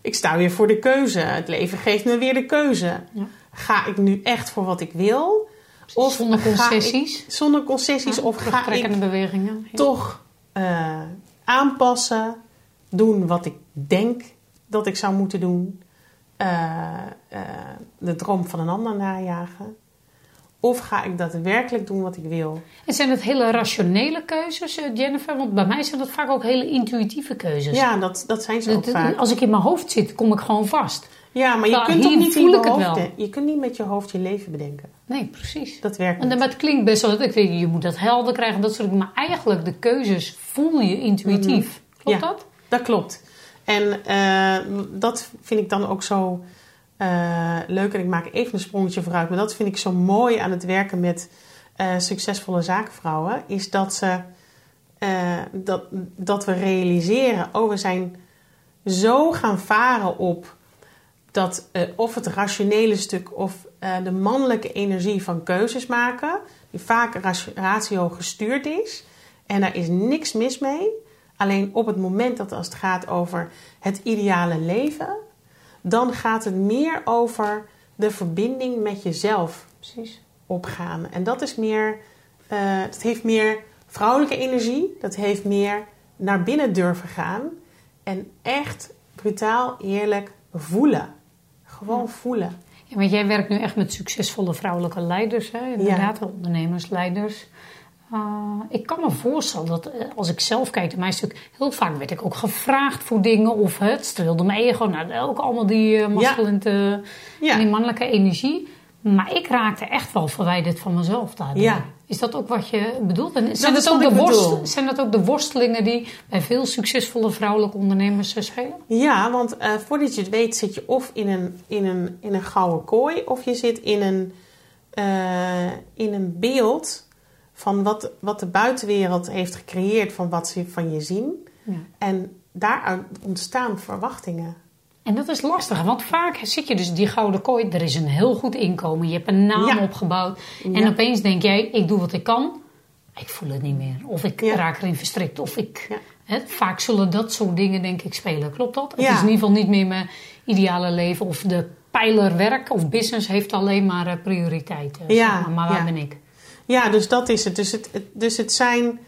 ik sta weer voor de keuze. Het leven geeft me weer de keuze. Ja. Ga ik nu echt voor wat ik wil? Of zonder concessies? Ik, zonder concessies ja, of ga ik bewegingen. Ja. toch uh, aanpassen, doen wat ik denk dat ik zou moeten doen, uh, uh, de droom van een ander najagen? Of ga ik daadwerkelijk doen wat ik wil? En zijn het hele rationele keuzes, eh, Jennifer? Want bij mij zijn dat vaak ook hele intuïtieve keuzes. Ja, dat, dat zijn ze ook Dat- vaak. Als ik in mijn hoofd zit, kom ik gewoon vast. Ja, maar je Nou, kunt toch niet voel ik het wel. Je kunt niet met je hoofd je leven bedenken. Nee, precies. Dat werkt En dan, maar het klinkt best wel, ik weet, je moet dat helder krijgen, dat soort dingen. Maar eigenlijk de keuzes voel je intuïtief. Klopt Ja. dat? Dat klopt. En eh, dat vind ik dan ook zo eh, leuk. En ik maak even een sprongetje vooruit. Maar dat vind ik zo mooi aan het werken met eh, succesvolle zakenvrouwen. Is dat, ze, dat, dat we realiseren, oh we zijn zo gaan varen op dat eh, of het rationele stuk of eh, de mannelijke energie van keuzes maken, die vaak ratio- gestuurd is. En daar is niks mis mee. Alleen op het moment dat als het gaat over het ideale leven, dan gaat het meer over de verbinding met jezelf Precies. opgaan. En dat is meer, eh het heeft meer vrouwelijke energie, dat heeft meer naar binnen durven gaan en echt brutaal eerlijk voelen. Gewoon voelen. Ja, want jij werkt nu echt met succesvolle vrouwelijke leiders, hè? inderdaad, ondernemers, leiders. Uh, ik kan me voorstellen dat uh, als ik zelf kijk naar mijn stuk, heel vaak werd ik ook gevraagd voor dingen of het streelde mijn ego. Nou, ook allemaal die uh, masculine Ja. die mannelijke energie. Maar ik raakte echt wel verwijderd van mezelf daardoor. Ja. Is dat ook wat je bedoelt? En zijn, dat ook de worst, zijn dat ook de worstelingen die bij veel succesvolle vrouwelijke ondernemers eh, spelen? Ja, want eh, voordat je het weet zit je of in een, in een, in een gouden kooi... of je zit in een, eh, in een beeld van wat, wat de buitenwereld heeft gecreëerd... van wat ze van je zien. Ja. En daaruit ontstaan verwachtingen. En dat is lastig, want vaak zit je dus die gouden kooi. Er is een heel goed inkomen, je hebt een naam Ja. opgebouwd. En Ja. opeens denk jij, ik doe wat ik kan. Ik voel het niet meer. Of ik Ja. raak erin verstrikt. Of ik, vaak zullen dat soort dingen denk ik spelen. Klopt dat? Het is in ieder geval niet meer mijn ideale leven. Of de pijler werk of business heeft alleen maar eh, prioriteit. eh, Ja, zeg maar. maar waar ben ik? Ja, dus dat is het. Dus het, het- dus het zijn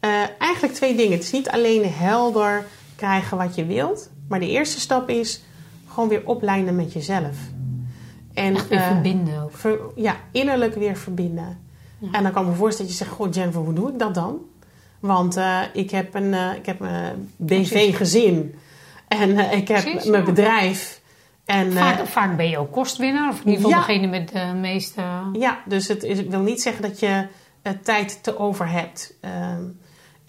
eh, eigenlijk twee dingen. Het is niet alleen helder krijgen wat je wilt. Maar de eerste stap is gewoon weer oplijnen met jezelf. En, Echt weer eh, verbinden ook. ver- ja, innerlijk weer verbinden. Ja. En dan kan ik me voorstellen dat je zegt... Goh, Jennifer, hoe doe ik dat dan? Want eh, ik heb een, eh, ik heb een. BV-gezin. En ik heb Precies, mijn ja. bedrijf. En, Vaak, vaak ben je ook kostwinnaar. Of in ieder geval Ja. degene met de meeste... Ja, dus het is, wil niet zeggen dat je tijd te over hebt. Ehm,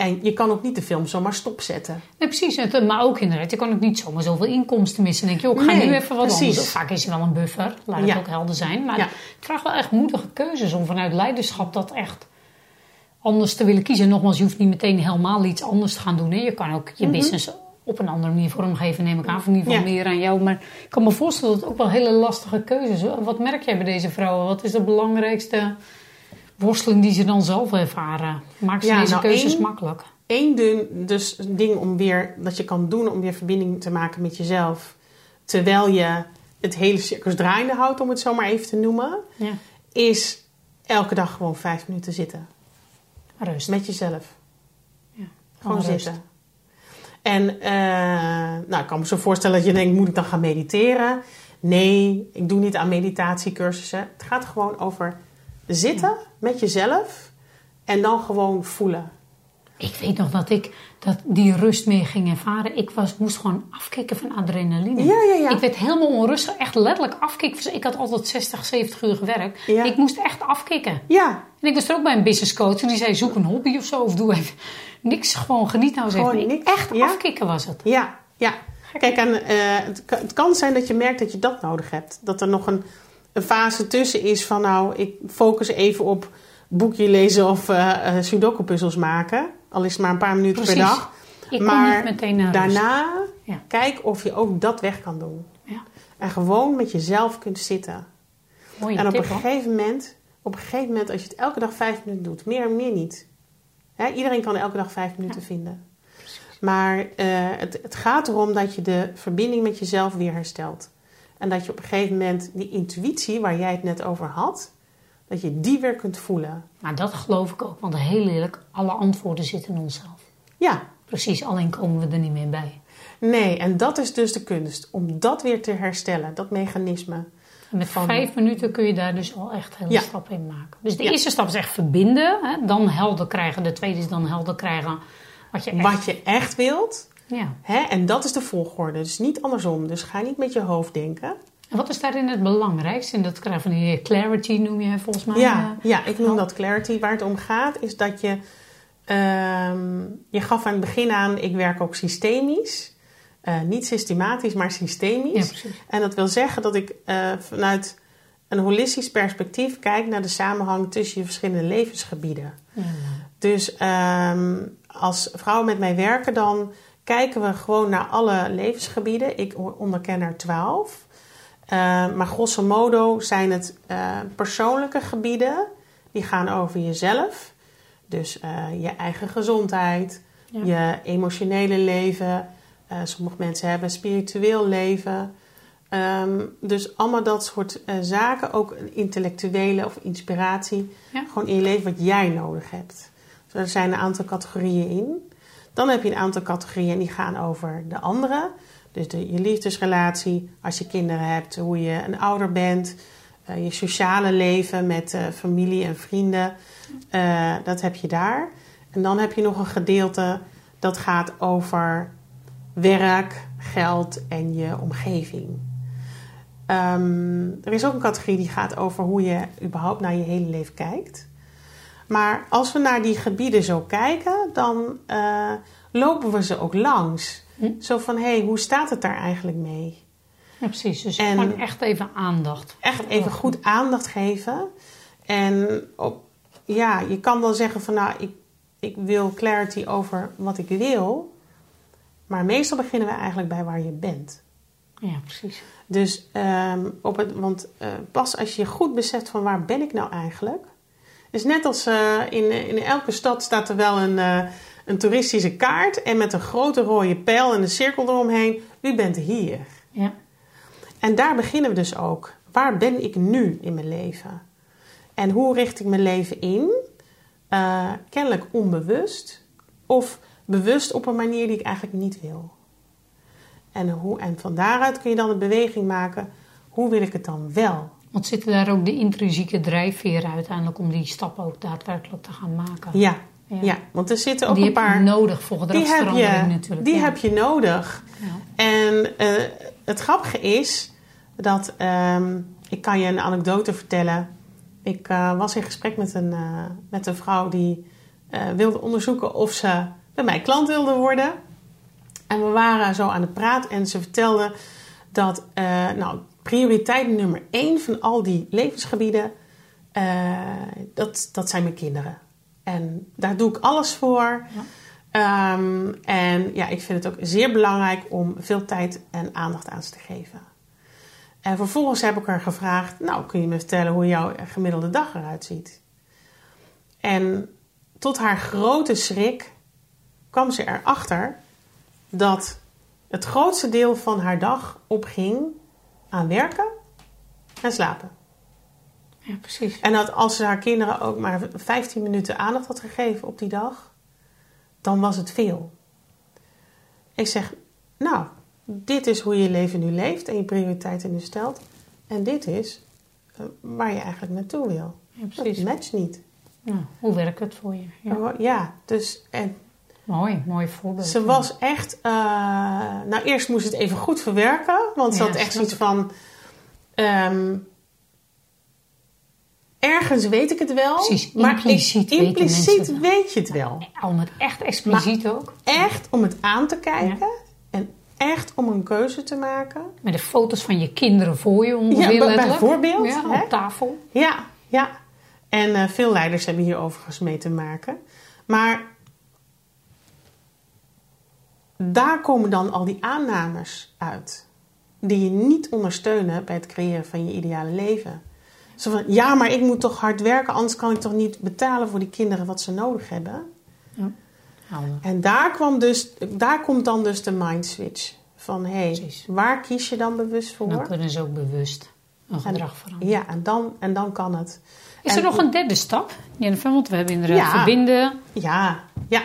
en je kan ook niet de film zomaar stopzetten. Nee, precies. Het- Maar ook inderdaad, je kan ook niet zomaar zoveel inkomsten missen. Dan denk je, oh, ik ga Nee, nu even wat precies. anders. Vaak is er wel een buffer, laat het Ja. ook helder zijn. Maar Ja. het vraagt wel echt moedige keuzes om vanuit leiderschap dat echt anders te willen kiezen. Nogmaals, je hoeft niet meteen helemaal iets anders te gaan doen. Hè. Je kan ook je business op een andere manier vormgeven, neem ik aan. Of in ieder geval Mhm. Meer aan jou. Maar ik kan me voorstellen dat het ook wel hele lastige keuzes zijn. Wat merk jij bij deze vrouwen? Wat is de belangrijkste worsteling die ze dan zelf ervaren? Maakt ze Ja, deze nou, keuzes één- makkelijk? Eén ding, dus ding om weer, dat je kan doen om weer verbinding te maken met jezelf. Terwijl je het hele circus draaiende houdt, om het zo maar even te noemen. Ja, Is elke dag gewoon vijf minuten zitten. rust. Met jezelf. Ja, Gewoon rust. zitten. En eh, nou, ik kan me zo voorstellen dat je denkt, moet ik dan gaan mediteren? Nee, ik doe niet aan meditatiecursussen. Het gaat gewoon over zitten met jezelf en dan gewoon voelen. Ik weet nog dat ik dat die rust mee ging ervaren. Ik was, moest gewoon afkicken van adrenaline. Ja, ja, ja. Ik werd helemaal onrustig. Echt letterlijk afkicken. Ik had altijd 60, 70 uur gewerkt. Ja. Ik moest echt afkicken. Ja, En ik was er ook bij een business coach. En die zei, zoek een hobby of zo. Of doe even niks. Gewoon geniet nou eens Gewoon even. niks, Echt ja. afkicken was het. ja, ja. Kijk, en, eh, het kan zijn dat je merkt dat je dat nodig hebt. Dat er nog een, een fase tussen is van, nou, ik focus even op boekje lezen of eh, sudoku-puzzels maken. Al is het maar een paar minuten per Precies. dag. Ik maar daarna Ja. kijk of je ook dat weg kan doen. Ja. En gewoon met jezelf kunt zitten. Mooie en op tip een hoor. gegeven moment, op een gegeven moment, als je het elke dag vijf minuten doet, meer en meer niet. Hè, iedereen kan elke dag vijf minuten vinden. Maar eh, het, het gaat erom dat je de verbinding met jezelf weer herstelt. En dat je op een gegeven moment die intuïtie waar jij het net over had, dat je die weer kunt voelen. Maar dat geloof ik ook. Want heel eerlijk, alle antwoorden zitten in onszelf. Ja, Precies, alleen komen we er niet meer bij. nee, en dat is dus de kunst. Om dat weer te herstellen, dat mechanisme. En met Van- vijf minuten kun je daar dus al echt hele Ja. stappen in maken. Dus de Ja. eerste stap is echt verbinden. Hè? Dan helder krijgen. De tweede is dan helder krijgen wat je echt... Wat je echt wilt. Ja. Hè? En dat is de volgorde. Dus niet andersom. Dus ga niet met je hoofd denken. En wat is daarin het belangrijkste? In dat krijgen van die clarity noem je volgens mij. Ja, eh, ja, ik noem dat clarity. Waar het om gaat is dat je... ehm, je gaf aan het begin aan, ik werk ook systemisch. Eh, niet systematisch, maar systemisch. Ja. En dat wil zeggen dat ik eh, vanuit een holistisch perspectief kijk naar de samenhang tussen je verschillende levensgebieden. Ja. Dus ehm, als vrouwen met mij werken, dan kijken we gewoon naar alle levensgebieden. Ik onderken er twaalf. Eh, maar grosso modo zijn het eh, persoonlijke gebieden. Die gaan over jezelf. Dus eh, je eigen gezondheid, Ja. je emotionele leven. Sommige mensen hebben een spiritueel leven. Ehm, dus allemaal dat soort zaken. Ook intellectuele of inspiratie. Ja. Gewoon in je leven wat jij nodig hebt. Dus er zijn een aantal categorieën in. Dan heb je een aantal categorieën die gaan over de andere. Dus de, je liefdesrelatie, als je kinderen hebt, hoe je een ouder bent. eh, je sociale leven met eh, familie en vrienden. eh, dat heb je daar. En dan heb je nog een gedeelte dat gaat over werk, geld en je omgeving. Ehm, er is ook een categorie die gaat over hoe je überhaupt naar je hele leven kijkt. Maar als we naar die gebieden zo kijken, dan eh, lopen we ze ook langs. Hm. Zo van, hé, hey, hoe staat het daar eigenlijk mee? Ja, precies. Dus En- gewoon echt even aandacht. Echt even goed aandacht geven. En op, ja, je kan wel zeggen van, nou, ik, ik wil clarity over wat ik wil. Maar meestal beginnen we eigenlijk bij waar je bent. Ja, precies. Dus ehm, op het, want eh, pas als je goed beseft van waar ben ik nou eigenlijk. Is net als eh, in, in elke stad staat er wel een, eh, een toeristische kaart. En met een grote rode pijl en een cirkel eromheen. U bent hier. Ja. En daar beginnen we dus ook. Waar ben ik nu in mijn leven? En hoe richt ik mijn leven in? Eh, kennelijk onbewust. Of bewust op een manier die ik eigenlijk niet wil. En, hoe, en van daaruit kun je dan een beweging maken. Hoe wil ik het dan wel? Want zitten daar ook de intrinsieke drijfveren uiteindelijk om die stappen ook daadwerkelijk te gaan maken? Ja, Ja. ja. want er zitten ook die een heb paar... je nodig voor die heb gedragsverandering je, natuurlijk. die ja. heb je nodig. Ja. En eh, het grappige is dat ehm, ik kan je een anekdote vertellen. Ik eh, was in gesprek met een, eh, met een vrouw die wilde onderzoeken of ze bij mij klant wilde worden. En we waren zo aan de praat en ze vertelde dat nou, prioriteit nummer één van al die levensgebieden, eh, dat, dat zijn mijn kinderen. En daar doe ik alles voor. Ja. Ehm, en ja, ik vind het ook zeer belangrijk om veel tijd en aandacht aan ze te geven. En vervolgens heb ik haar gevraagd: Nou, kun je me vertellen hoe jouw gemiddelde dag eruit ziet? En tot haar grote schrik kwam ze erachter dat het grootste deel van haar dag opging aan werken en slapen. ja, precies. En dat als ze haar kinderen ook maar 15 minuten aandacht had gegeven op die dag, dan was het veel. Ik zeg, nou, dit is hoe je leven nu leeft en je prioriteiten nu stelt. En dit is eh, waar je eigenlijk naartoe wil. Ja, Dat precies. matcht niet. Nou, hoe werkt het voor je? Ja. Ja, dus en Mooi, mooi voorbeeld. ze was echt. eh, nou, eerst moest het even goed verwerken, want ze Ja, had echt zoiets van. ehm, ergens weet ik het wel. Precies, maar impliciet ik, impliciet weet je het wel. Om het echt expliciet ook. Echt om het aan te kijken en echt om een keuze te maken. Met de foto's van je kinderen voor je ongeveer Ja, bijvoorbeeld, Ja, hè? op tafel. Ja, ja. En eh, veel leiders hebben hier overigens mee te maken. Maar daar komen dan al die aannames uit. Die je niet ondersteunen bij het creëren van je ideale leven. Zo van, ja, maar ik moet toch hard werken, anders kan ik toch niet betalen voor die kinderen wat ze nodig hebben. Houden. En daar, kwam dus, daar komt dan dus de mind switch. Van, hé, hey, waar kies je dan bewust voor? Dan kunnen ze ook bewust een gedrag veranderen. Ja, en dan, en dan kan het. Is En- er nog een derde stap, Jennifer? Want we hebben inderdaad Ja. verbinden. Ja, ja.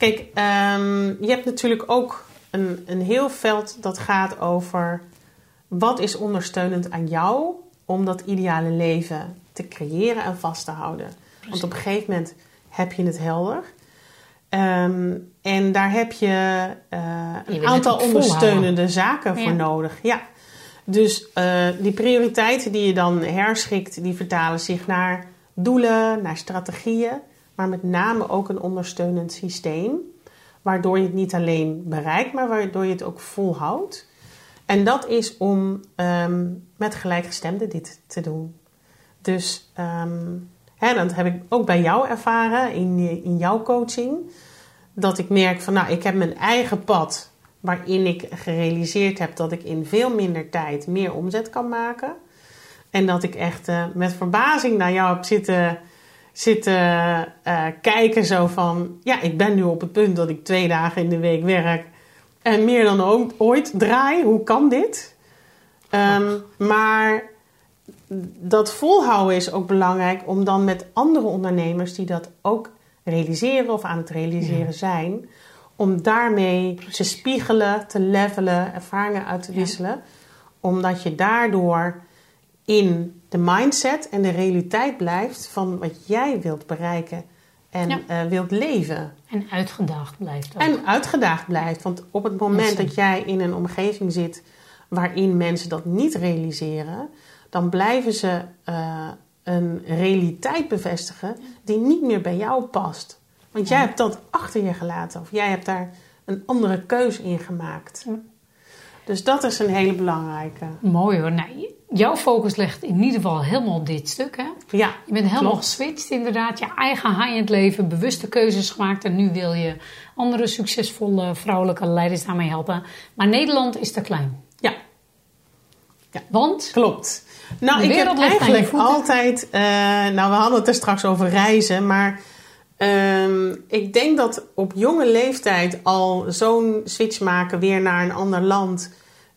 Kijk, ehm, je hebt natuurlijk ook een, een heel veld dat gaat over wat is ondersteunend aan jou om dat ideale leven te creëren en vast te houden. Want op een gegeven moment heb je het helder. Ehm, en daar heb je uh, een aantal ondersteunende zaken voor nodig. Ja. Dus uh, die prioriteiten die je dan herschikt, die vertalen zich naar doelen, naar strategieën, maar met name ook een ondersteunend systeem. Waardoor je het niet alleen bereikt, maar waardoor je het ook volhoudt. En dat is om um, met gelijkgestemden dit te doen. Dus um, hè, dat heb ik ook bij jou ervaren in, in jouw coaching. Dat ik merk van nou, ik heb mijn eigen pad waarin ik gerealiseerd heb dat ik in veel minder tijd meer omzet kan maken. En dat ik echt uh, met verbazing naar jou heb zitten, zitten uh, kijken. Zo van, ja, ik ben nu op het punt dat ik twee dagen in de week werk. En meer dan ooit draai. Hoe kan dit? Um, maar dat volhouden is ook belangrijk om dan met andere ondernemers die dat ook realiseren of aan het realiseren zijn, om daarmee te spiegelen, te levelen, ervaringen uit te wisselen. Omdat je daardoor in de mindset en de realiteit blijft van wat jij wilt bereiken en uh, wilt leven. En uitgedaagd blijft. Ook. En uitgedaagd blijft. Want op het moment dat jij in een omgeving zit waarin mensen dat niet realiseren, dan blijven ze uh, een realiteit bevestigen die niet meer bij jou past. Want jij hebt dat achter je gelaten of jij hebt daar een andere keuze in gemaakt. Dus dat is een hele belangrijke. Mooi hoor. Nou, jouw focus ligt in ieder geval helemaal op dit stuk. Hè? Ja, je bent helemaal geswitcht inderdaad. Je eigen high-end leven, bewuste keuzes gemaakt. En nu wil je andere succesvolle vrouwelijke leiders daarmee helpen. Maar Nederland is te klein. Ja. ja. Want? Klopt. Nou, ik heb eigenlijk altijd... Uh, nou, we hadden het er straks over reizen, maar... Um, ik denk dat op jonge leeftijd al zo'n switch maken weer naar een ander land,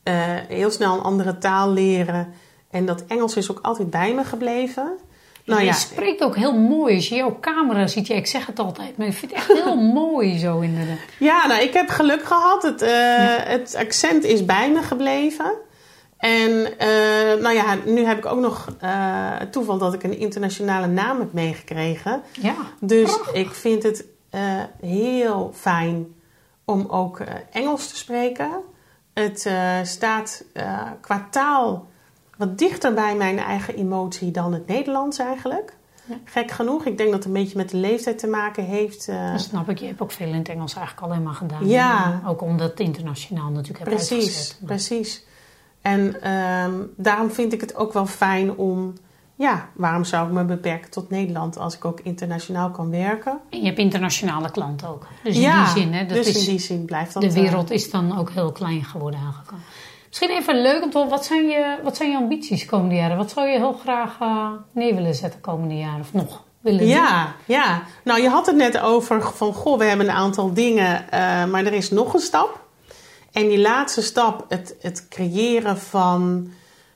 uh, heel snel een andere taal leren. En dat Engels is ook altijd bij me gebleven. Nou, je ja. spreekt ook heel mooi. Als je jouw camera ziet, ja, ik zeg het altijd, maar ik vind het echt heel mooi zo inderdaad. Ja, nou, ik heb geluk gehad. Het, uh, ja. het accent is bij me gebleven. En uh, nou ja, nu heb ik ook nog uh, het toeval dat ik een internationale naam heb meegekregen. Ja. Dus ik vind het heel fijn om ook Engels te spreken. Het staat qua taal wat dichter bij mijn eigen emotie dan het Nederlands eigenlijk. Ja. Gek genoeg. Ik denk dat het een beetje met de leeftijd te maken heeft. Dat snap ik. Je hebt ook veel in het Engels eigenlijk alleen maar gedaan. Ja. Ook omdat het internationaal natuurlijk heb precies, uitgezet. Precies. En um, daarom vind ik het ook wel fijn om, ja, waarom zou ik me beperken tot Nederland als ik ook internationaal kan werken? En je hebt internationale klanten ook. Dus in die zin, hè, dat dus is, in die zin blijft dat. de wereld is dan ook heel klein geworden aangekomen. Misschien even leuk om te horen, wat zijn je, wat zijn je ambities komende jaren? Wat zou je heel graag uh, neer willen zetten komende jaren of nog? Willen ja, doen? ja. Nou, je had het net over van, goh, we hebben een aantal dingen, uh, maar er is nog een stap. En die laatste stap, het, het creëren van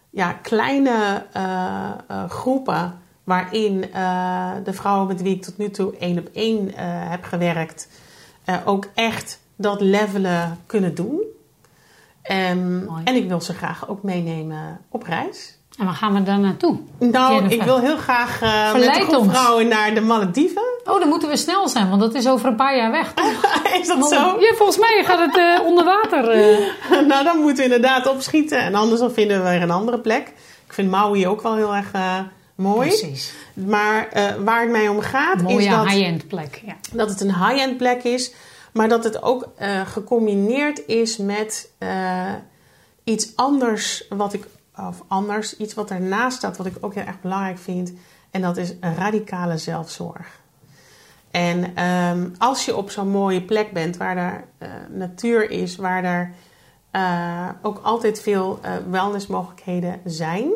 ja, kleine uh, uh, groepen waarin uh, de vrouwen met wie ik tot nu toe één op één heb gewerkt, ook echt dat levelen kunnen doen. Um, en ik wil ze graag ook meenemen op reis. En waar gaan we dan naartoe? Nou, Jennifer? ik wil heel graag uh, met vrouwen naar de Malediven. Oh, dan moeten we snel zijn, want dat is over een paar jaar weg, toch? is dat zo? Ja, volgens mij gaat het uh, onder water. Uh. nou, dan moeten we inderdaad opschieten. En anders dan vinden we weer een andere plek. Ik vind Maui ook wel heel erg mooi. Precies. Maar waar het mij om gaat Mooie is dat... high-end plek, ja. Dat het een high-end plek is. Maar dat het ook gecombineerd is met iets anders wat ik of anders. Iets wat ernaast staat, wat ik ook heel erg belangrijk vind. En dat is radicale zelfzorg. En um, als je op zo'n mooie plek bent waar er uh, natuur is, waar er uh, ook altijd veel uh, wellnessmogelijkheden zijn.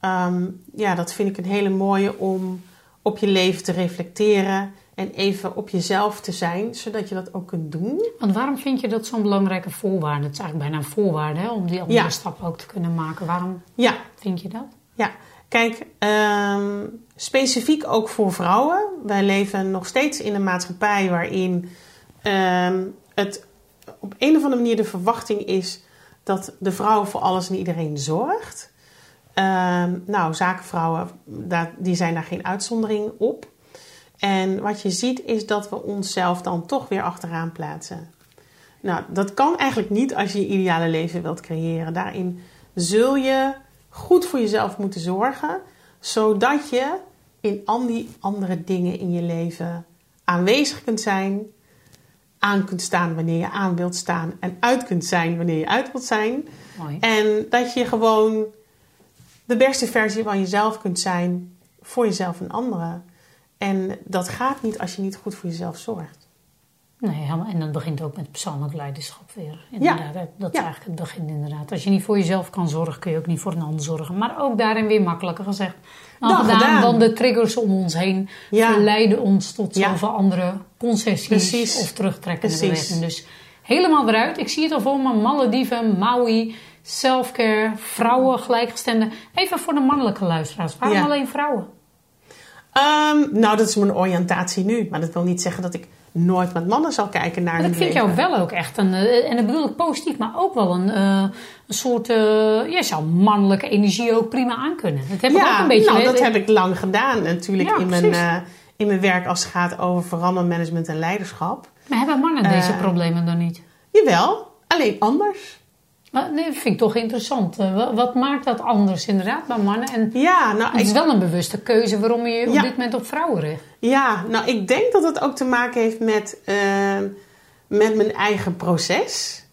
Um, ja, dat vind ik een hele mooie om op je leven te reflecteren en even op jezelf te zijn, zodat je dat ook kunt doen. Want waarom vind je dat zo'n belangrijke voorwaarde? Het is eigenlijk bijna een voorwaarde hè, om die andere ja. stap ook te kunnen maken. Waarom ja. vind je dat? Ja, kijk, um, specifiek ook voor vrouwen. Wij leven nog steeds in een maatschappij waarin um, het op een of andere manier de verwachting is dat de vrouw voor alles en iedereen zorgt. Ehm, nou, zakenvrouwen, daar, die zijn daar geen uitzondering op. En wat je ziet is dat we onszelf dan toch weer achteraan plaatsen. Nou, dat kan eigenlijk niet als je je ideale leven wilt creëren. Daarin zul je goed voor jezelf moeten zorgen, zodat je in al die andere dingen in je leven aanwezig kunt zijn, aan kunt staan wanneer je aan wilt staan en uit kunt zijn wanneer je uit wilt zijn. Mooi. En dat je gewoon de beste versie van jezelf kunt zijn voor jezelf en anderen. En dat gaat niet als je niet goed voor jezelf zorgt. Nee, helemaal. En dat begint ook met persoonlijk leiderschap weer. Inderdaad, dat- dat is Ja. eigenlijk het begin inderdaad. Als je niet voor jezelf kan zorgen, kun je ook niet voor een ander zorgen. Maar ook daarin weer makkelijker gezegd dan, Dan gedaan. gedaan. Want de triggers om ons heen Ja. verleiden ons tot Ja. zoveel andere concessies Precies. of terugtrekkende bewegingen. Dus helemaal eruit. Ik zie het al voor me. Malediven, Maui, selfcare, vrouwen, gelijkgestemden. Even voor de mannelijke luisteraars. Waarom Ja. alleen vrouwen? Ehm, nou, dat is mijn oriëntatie nu. Maar dat wil niet zeggen dat ik nooit met mannen zal kijken naar Maar ik vind leven. jou wel ook echt een, eh, en dat bedoel ik positief, maar ook wel een, eh, een soort, eh je zou mannelijke energie ook prima aankunnen. Dat heb ik ook een beetje. nou, dat heb ik lang gedaan. Natuurlijk Ja, in, mijn, in mijn werk als het gaat over verandermanagement en leiderschap. Maar hebben mannen deze problemen dan niet? Jawel, alleen anders. Maar nee, dat vind ik toch interessant. Eh, wa- wat maakt dat anders inderdaad bij mannen? En Ja, nou, het is ik, wel een bewuste keuze waarom je je op dit moment op vrouwen richt. ja, nou, ik denk dat het ook te maken heeft met, eh, met mijn eigen proces.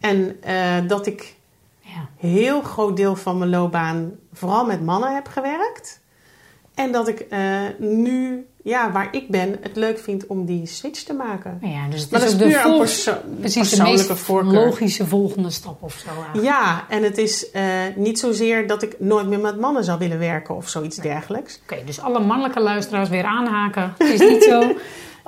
En eh, dat ik Ja. heel groot deel van mijn loopbaan vooral met mannen heb gewerkt. En dat ik eh, nu, ja, waar ik ben, het leuk vind om die switch te maken. Maar ja, dus het Maar is dat is de, puur een vol- perso- precies de persoonlijke meest voorkeur. logische volgende stap of zo eigenlijk. Ja, en het is eh, niet zozeer dat ik nooit meer met mannen zou willen werken of zoiets dergelijks. Oké, dus alle mannelijke luisteraars weer aanhaken. Het is niet zo.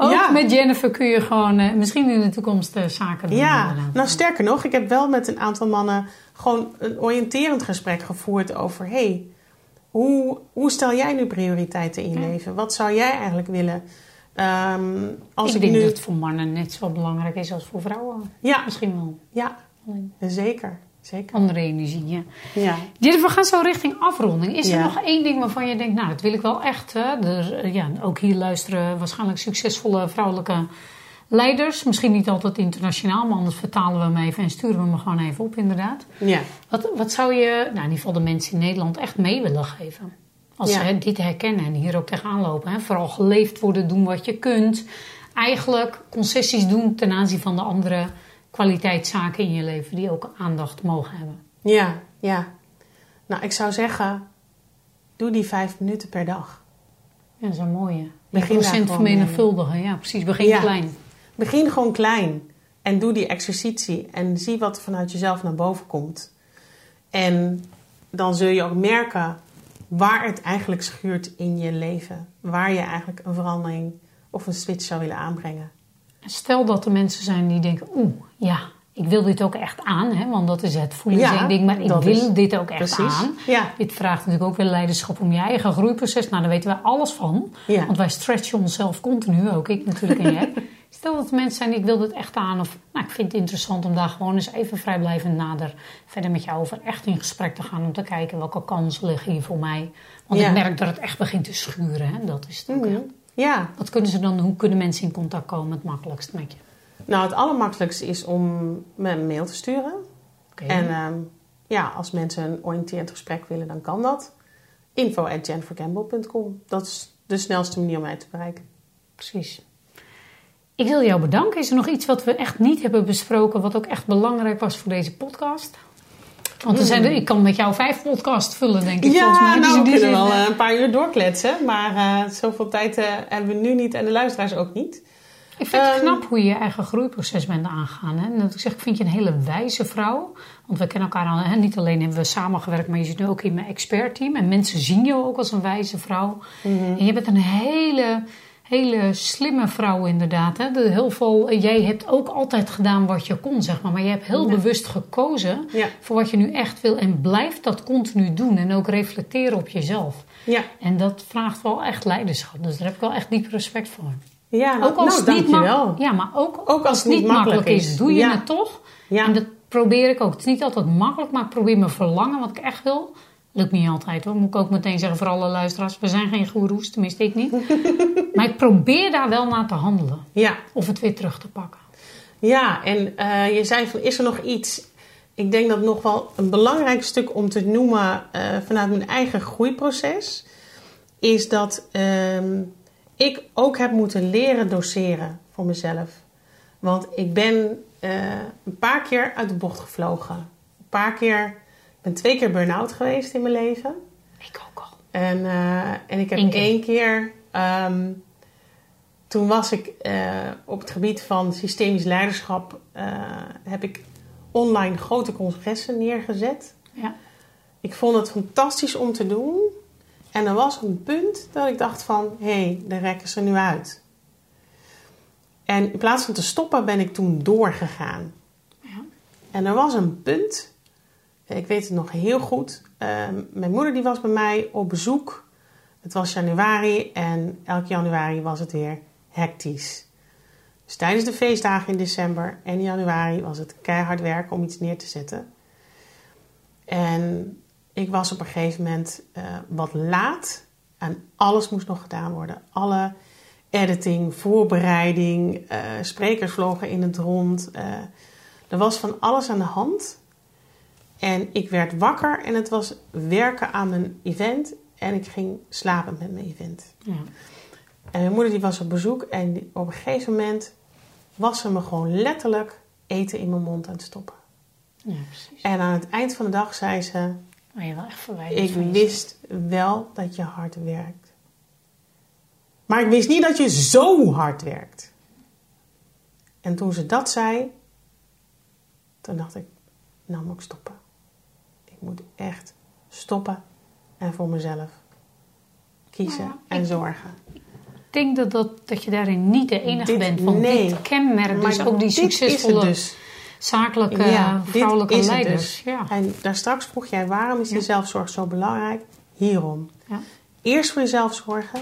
Ook Ja. met Jennifer kun je gewoon eh, misschien in de toekomst zaken doen. Ja, nou sterker nog, ik heb wel met een aantal mannen gewoon een oriënterend gesprek gevoerd over: hey, hoe, hoe stel jij nu prioriteiten in je Ja. leven? Wat zou jij eigenlijk willen? Ehm, als ik, ik, denk nu. dat het voor mannen net zo belangrijk is als voor vrouwen. Ja, Misschien wel. ja, zeker. zeker. Andere energie, ja. Ja. We gaan zo richting afronding. Is er nog één ding waarvan je denkt, nou, dat wil ik wel echt. Hè? Er, ja, ook hier luisteren waarschijnlijk succesvolle vrouwelijke leiders. Misschien niet altijd internationaal, maar anders vertalen we hem even en sturen we hem gewoon even op, inderdaad. ja. Wat, wat zou je, nou, in ieder geval de mensen in Nederland, echt mee willen geven? Als Ja. ze dit herkennen en hier ook tegenaan lopen. Hè? Vooral geleefd worden, doen wat je kunt. Eigenlijk concessies doen ten aanzien van de andere kwaliteitszaken in je leven die ook aandacht mogen hebben. Ja, ja. Nou, ik zou zeggen, doe die vijf minuten per dag. Ja, dat is een mooie. Begin procent vermenigvuldigen. Ja, precies. Begin Ja. klein. Begin gewoon klein en doe die exercitie en zie wat er vanuit jezelf naar boven komt. En dan zul je ook merken waar het eigenlijk schuurt in je leven. Waar je eigenlijk een verandering of een switch zou willen aanbrengen. Stel dat er mensen zijn die denken, oeh, ja, ik wil dit ook echt aan. Hè, want dat is het voelen Ja, ding, maar ik wil is- dit ook echt Precies. aan. Ja. Dit vraagt natuurlijk ook weer leiderschap om je eigen groeiproces. Nou, daar weten wij alles van. Ja. Want wij stretchen onszelf continu, ook ik natuurlijk en jij. Stel dat mensen zijn ik wil dit echt aan. Of nou, ik vind het interessant om daar gewoon eens even vrijblijvend nader verder met jou over echt in gesprek te gaan. Om te kijken welke kansen liggen hier voor mij. Want Ja. ik merk dat het echt begint te schuren. Hè? Dat is het ook. Mhm. Ja, Wat kunnen ze dan, hoe kunnen mensen in contact komen het makkelijkst met je? nou het allermakkelijkste is om me een mail te sturen. Oké. En ehm, ja, als mensen een oriënterend gesprek willen, dan kan dat. Info at. Dat is de snelste manier om mij te bereiken. Precies. Ik wil jou bedanken. Is er nog iets wat we echt niet hebben besproken, wat ook echt belangrijk was voor deze podcast? Want er zijn er, ik kan met jou vijf podcasts vullen, denk ik. volgens mij. Ja, Dus nou, we kunnen wel eh, eh, een paar uur doorkletsen. Maar eh, zoveel tijd hebben we nu niet en de luisteraars ook niet. Ik vind het knap hoe je je eigen groeiproces bent aangegaan. Hè? En dat ik zeg, ik vind je een hele wijze vrouw. Want we kennen elkaar al, hè? niet alleen hebben we samengewerkt, maar je zit nu ook in mijn expertteam. En mensen zien jou ook als een wijze vrouw. Mhm. En je bent een hele, hele slimme vrouw inderdaad. Hè? De, heel veel, jij hebt ook altijd gedaan wat je kon, zeg maar. Maar je hebt heel Ja. bewust gekozen Ja. voor wat je nu echt wil. En blijft dat continu doen. En ook reflecteren op jezelf. Ja, En dat vraagt wel echt leiderschap. Dus daar heb ik wel echt diep respect voor. ja Ook als nou, het niet dankjewel. Ja, maar ook, Ook als het niet makkelijk is, is. doe je Ja. het toch. Ja. En dat probeer ik ook. Het is niet altijd makkelijk, maar ik probeer mijn verlangen, wat ik echt wil, Lukt niet altijd hoor. Moet ik ook meteen zeggen voor alle luisteraars. We zijn geen goeroes, tenminste ik niet. maar ik probeer daar wel naar te handelen. Ja. Of het weer terug te pakken. Ja, en uh, je zei van, is er nog iets? Ik denk dat nog wel een belangrijk stuk om te noemen uh, vanuit mijn eigen groeiproces... is dat uh, ik ook heb moeten leren doseren voor mezelf. Want ik ben uh, een paar keer uit de bocht gevlogen. Een paar keer, ben twee keer burn-out geweest in mijn leven. Ik ook al. En, uh, en ik heb keer, één keer um, toen was ik uh, op het gebied van systemisch leiderschap, heb ik online grote congressen neergezet. Ja. Ik vond het fantastisch om te doen. En er was een punt dat ik dacht van, hé, hey, de rek is er nu uit. En in plaats van te stoppen ben ik toen doorgegaan. Ja. En er was een punt, ik weet het nog heel goed. Uh, mijn moeder die was bij mij op bezoek. Het was januari en elk januari was het weer hectisch. Dus tijdens de feestdagen in december en januari was het keihard werken om iets neer te zetten. En ik was op een gegeven moment uh, wat laat en alles moest nog gedaan worden. Alle editing, voorbereiding, uh, sprekers vlogen in het rond. Uh, er was van alles aan de hand. En ik werd wakker en het was werken aan mijn event. En ik ging slapen met mijn event. Ja. En mijn moeder die was op bezoek en die, op een gegeven moment was ze me gewoon letterlijk eten in mijn mond aan het stoppen. Ja. En aan het eind van de dag zei ze: Maar je wel echt verwijderd Ik wist wel dat je hard werkt. Maar ik wist niet dat je zo hard werkt. En toen ze dat zei, toen dacht ik: Nou moet ik stoppen. Ik moet echt stoppen en voor mezelf kiezen Nou, en ik- zorgen. Ik denk dat, dat, dat je daarin niet de enige Dit- bent. Want nee. dit kenmerkt dus Maar ook die succesvolle dus. zakelijke Ja, vrouwelijke leiders. dus. Ja. En daar straks vroeg jij waarom is die Ja. zelfzorg zo belangrijk? Hierom. Ja. Eerst voor jezelf zorgen,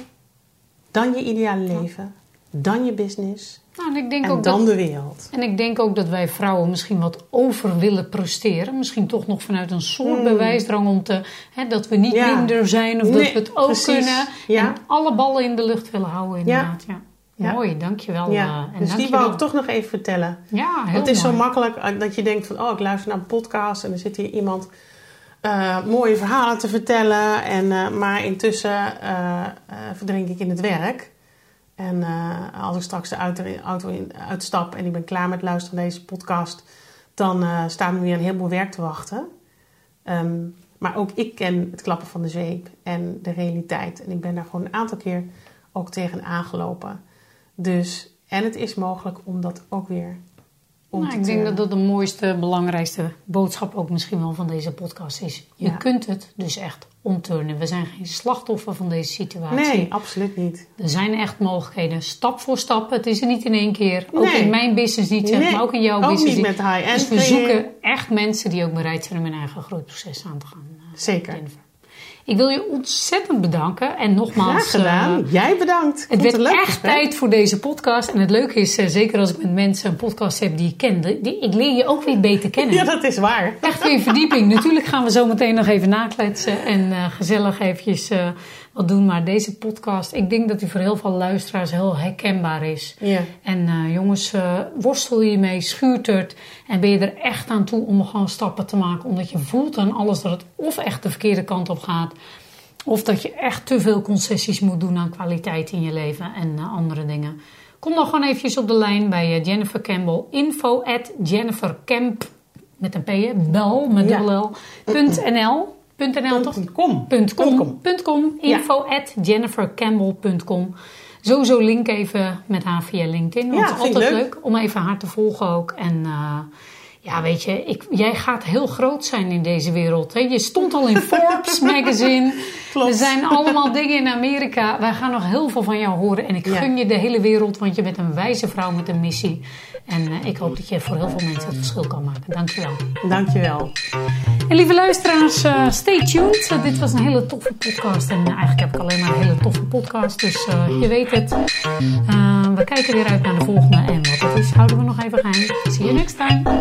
dan je ideale leven, dan je business Nou, en ik denk en ook dan dat, de wereld. en ik denk ook dat wij vrouwen misschien wat over willen presteren. Misschien toch nog vanuit een soort Hmm. bewijsdrang om te, hè, dat we niet Ja. minder zijn of dat we het ook precies. kunnen. Ja. En alle ballen in de lucht willen houden inderdaad. Ja. Ja. Mooi, dankjewel. Ja, eh, en dus die dankjewel. wou ik toch nog even vertellen. Ja, heel Want het is zo makkelijk eh, dat je denkt van... oh, ik luister naar een podcast en er zit hier iemand... eh, mooie verhalen te vertellen. En, maar intussen verdrink ik in het werk. En eh, als ik straks de auto, uitstap en ik ben klaar met luisteren naar deze podcast... dan eh, staat me weer een heleboel werk te wachten. Ehm, maar ook ik ken het klappen van de zweep en de realiteit. En ik ben daar gewoon een aantal keer ook tegen aangelopen. Dus, en het is mogelijk om dat ook weer Nou, ik denk dat dat de mooiste, belangrijkste boodschap ook misschien wel van deze podcast is. Je Ja. kunt het dus echt omturnen. We zijn geen slachtoffer van deze situatie. Nee, absoluut niet. Er zijn echt mogelijkheden, stap voor stap. Het is er niet in één keer. Ook Nee. in mijn business niet, zeg Nee, maar ook in jouw ook business niet met high-end Dus we zoeken echt mensen die ook bereid zijn om hun eigen groeiproces aan te gaan. eh, Zeker. Ik wil je ontzettend bedanken. En nogmaals, Graag gedaan. eh, Jij bedankt. Het werd echt gesprek. tijd voor deze podcast. En het leuke is, eh, zeker als ik met mensen een podcast heb die ik ken, die, ik leer je ook weer beter kennen. Ja, dat is waar. Echt weer verdieping. Natuurlijk gaan we zo meteen nog even nakletsen en eh, gezellig eventjes wat doen. Maar deze podcast, ik denk dat die voor heel veel luisteraars heel herkenbaar is. Ja. En jongens, worstel je mee, schuurt het. En ben je er echt aan toe om gewoon stappen te maken. Omdat je voelt aan alles dat het of echt de verkeerde kant op gaat. Of dat je echt te veel concessies moet doen aan kwaliteit in je leven en eh, andere dingen. Kom dan gewoon eventjes op de lijn bij eh, Jennifer Campbell. Info at jennifercamp, met een p, hè, bel, met Ja. dubbel L, .nl. Toch? Com. com. Com. Ja. Info at jennifercampbell.com. Sowieso link even met haar via LinkedIn. Want Ja, het is altijd leuk. leuk. om even haar te volgen ook. En eh, ja, weet je, ik, jij gaat heel groot zijn in deze wereld. Hè? Je stond al in Forbes magazine. Klopt. Er zijn allemaal dingen in Amerika. Wij gaan nog heel veel van jou horen. En ik Ja. gun je de hele wereld, want je bent een wijze vrouw met een missie. En eh, ik hoop dat je voor heel veel mensen het verschil kan maken. Dankjewel. Dankjewel. En lieve luisteraars, eh, stay tuned. Eh, dit was een hele toffe podcast. En eigenlijk heb ik alleen maar een hele toffe podcast. Dus mm. je weet het. we kijken weer uit naar de volgende. En wat dat is, houden we nog even geheim. See you next time.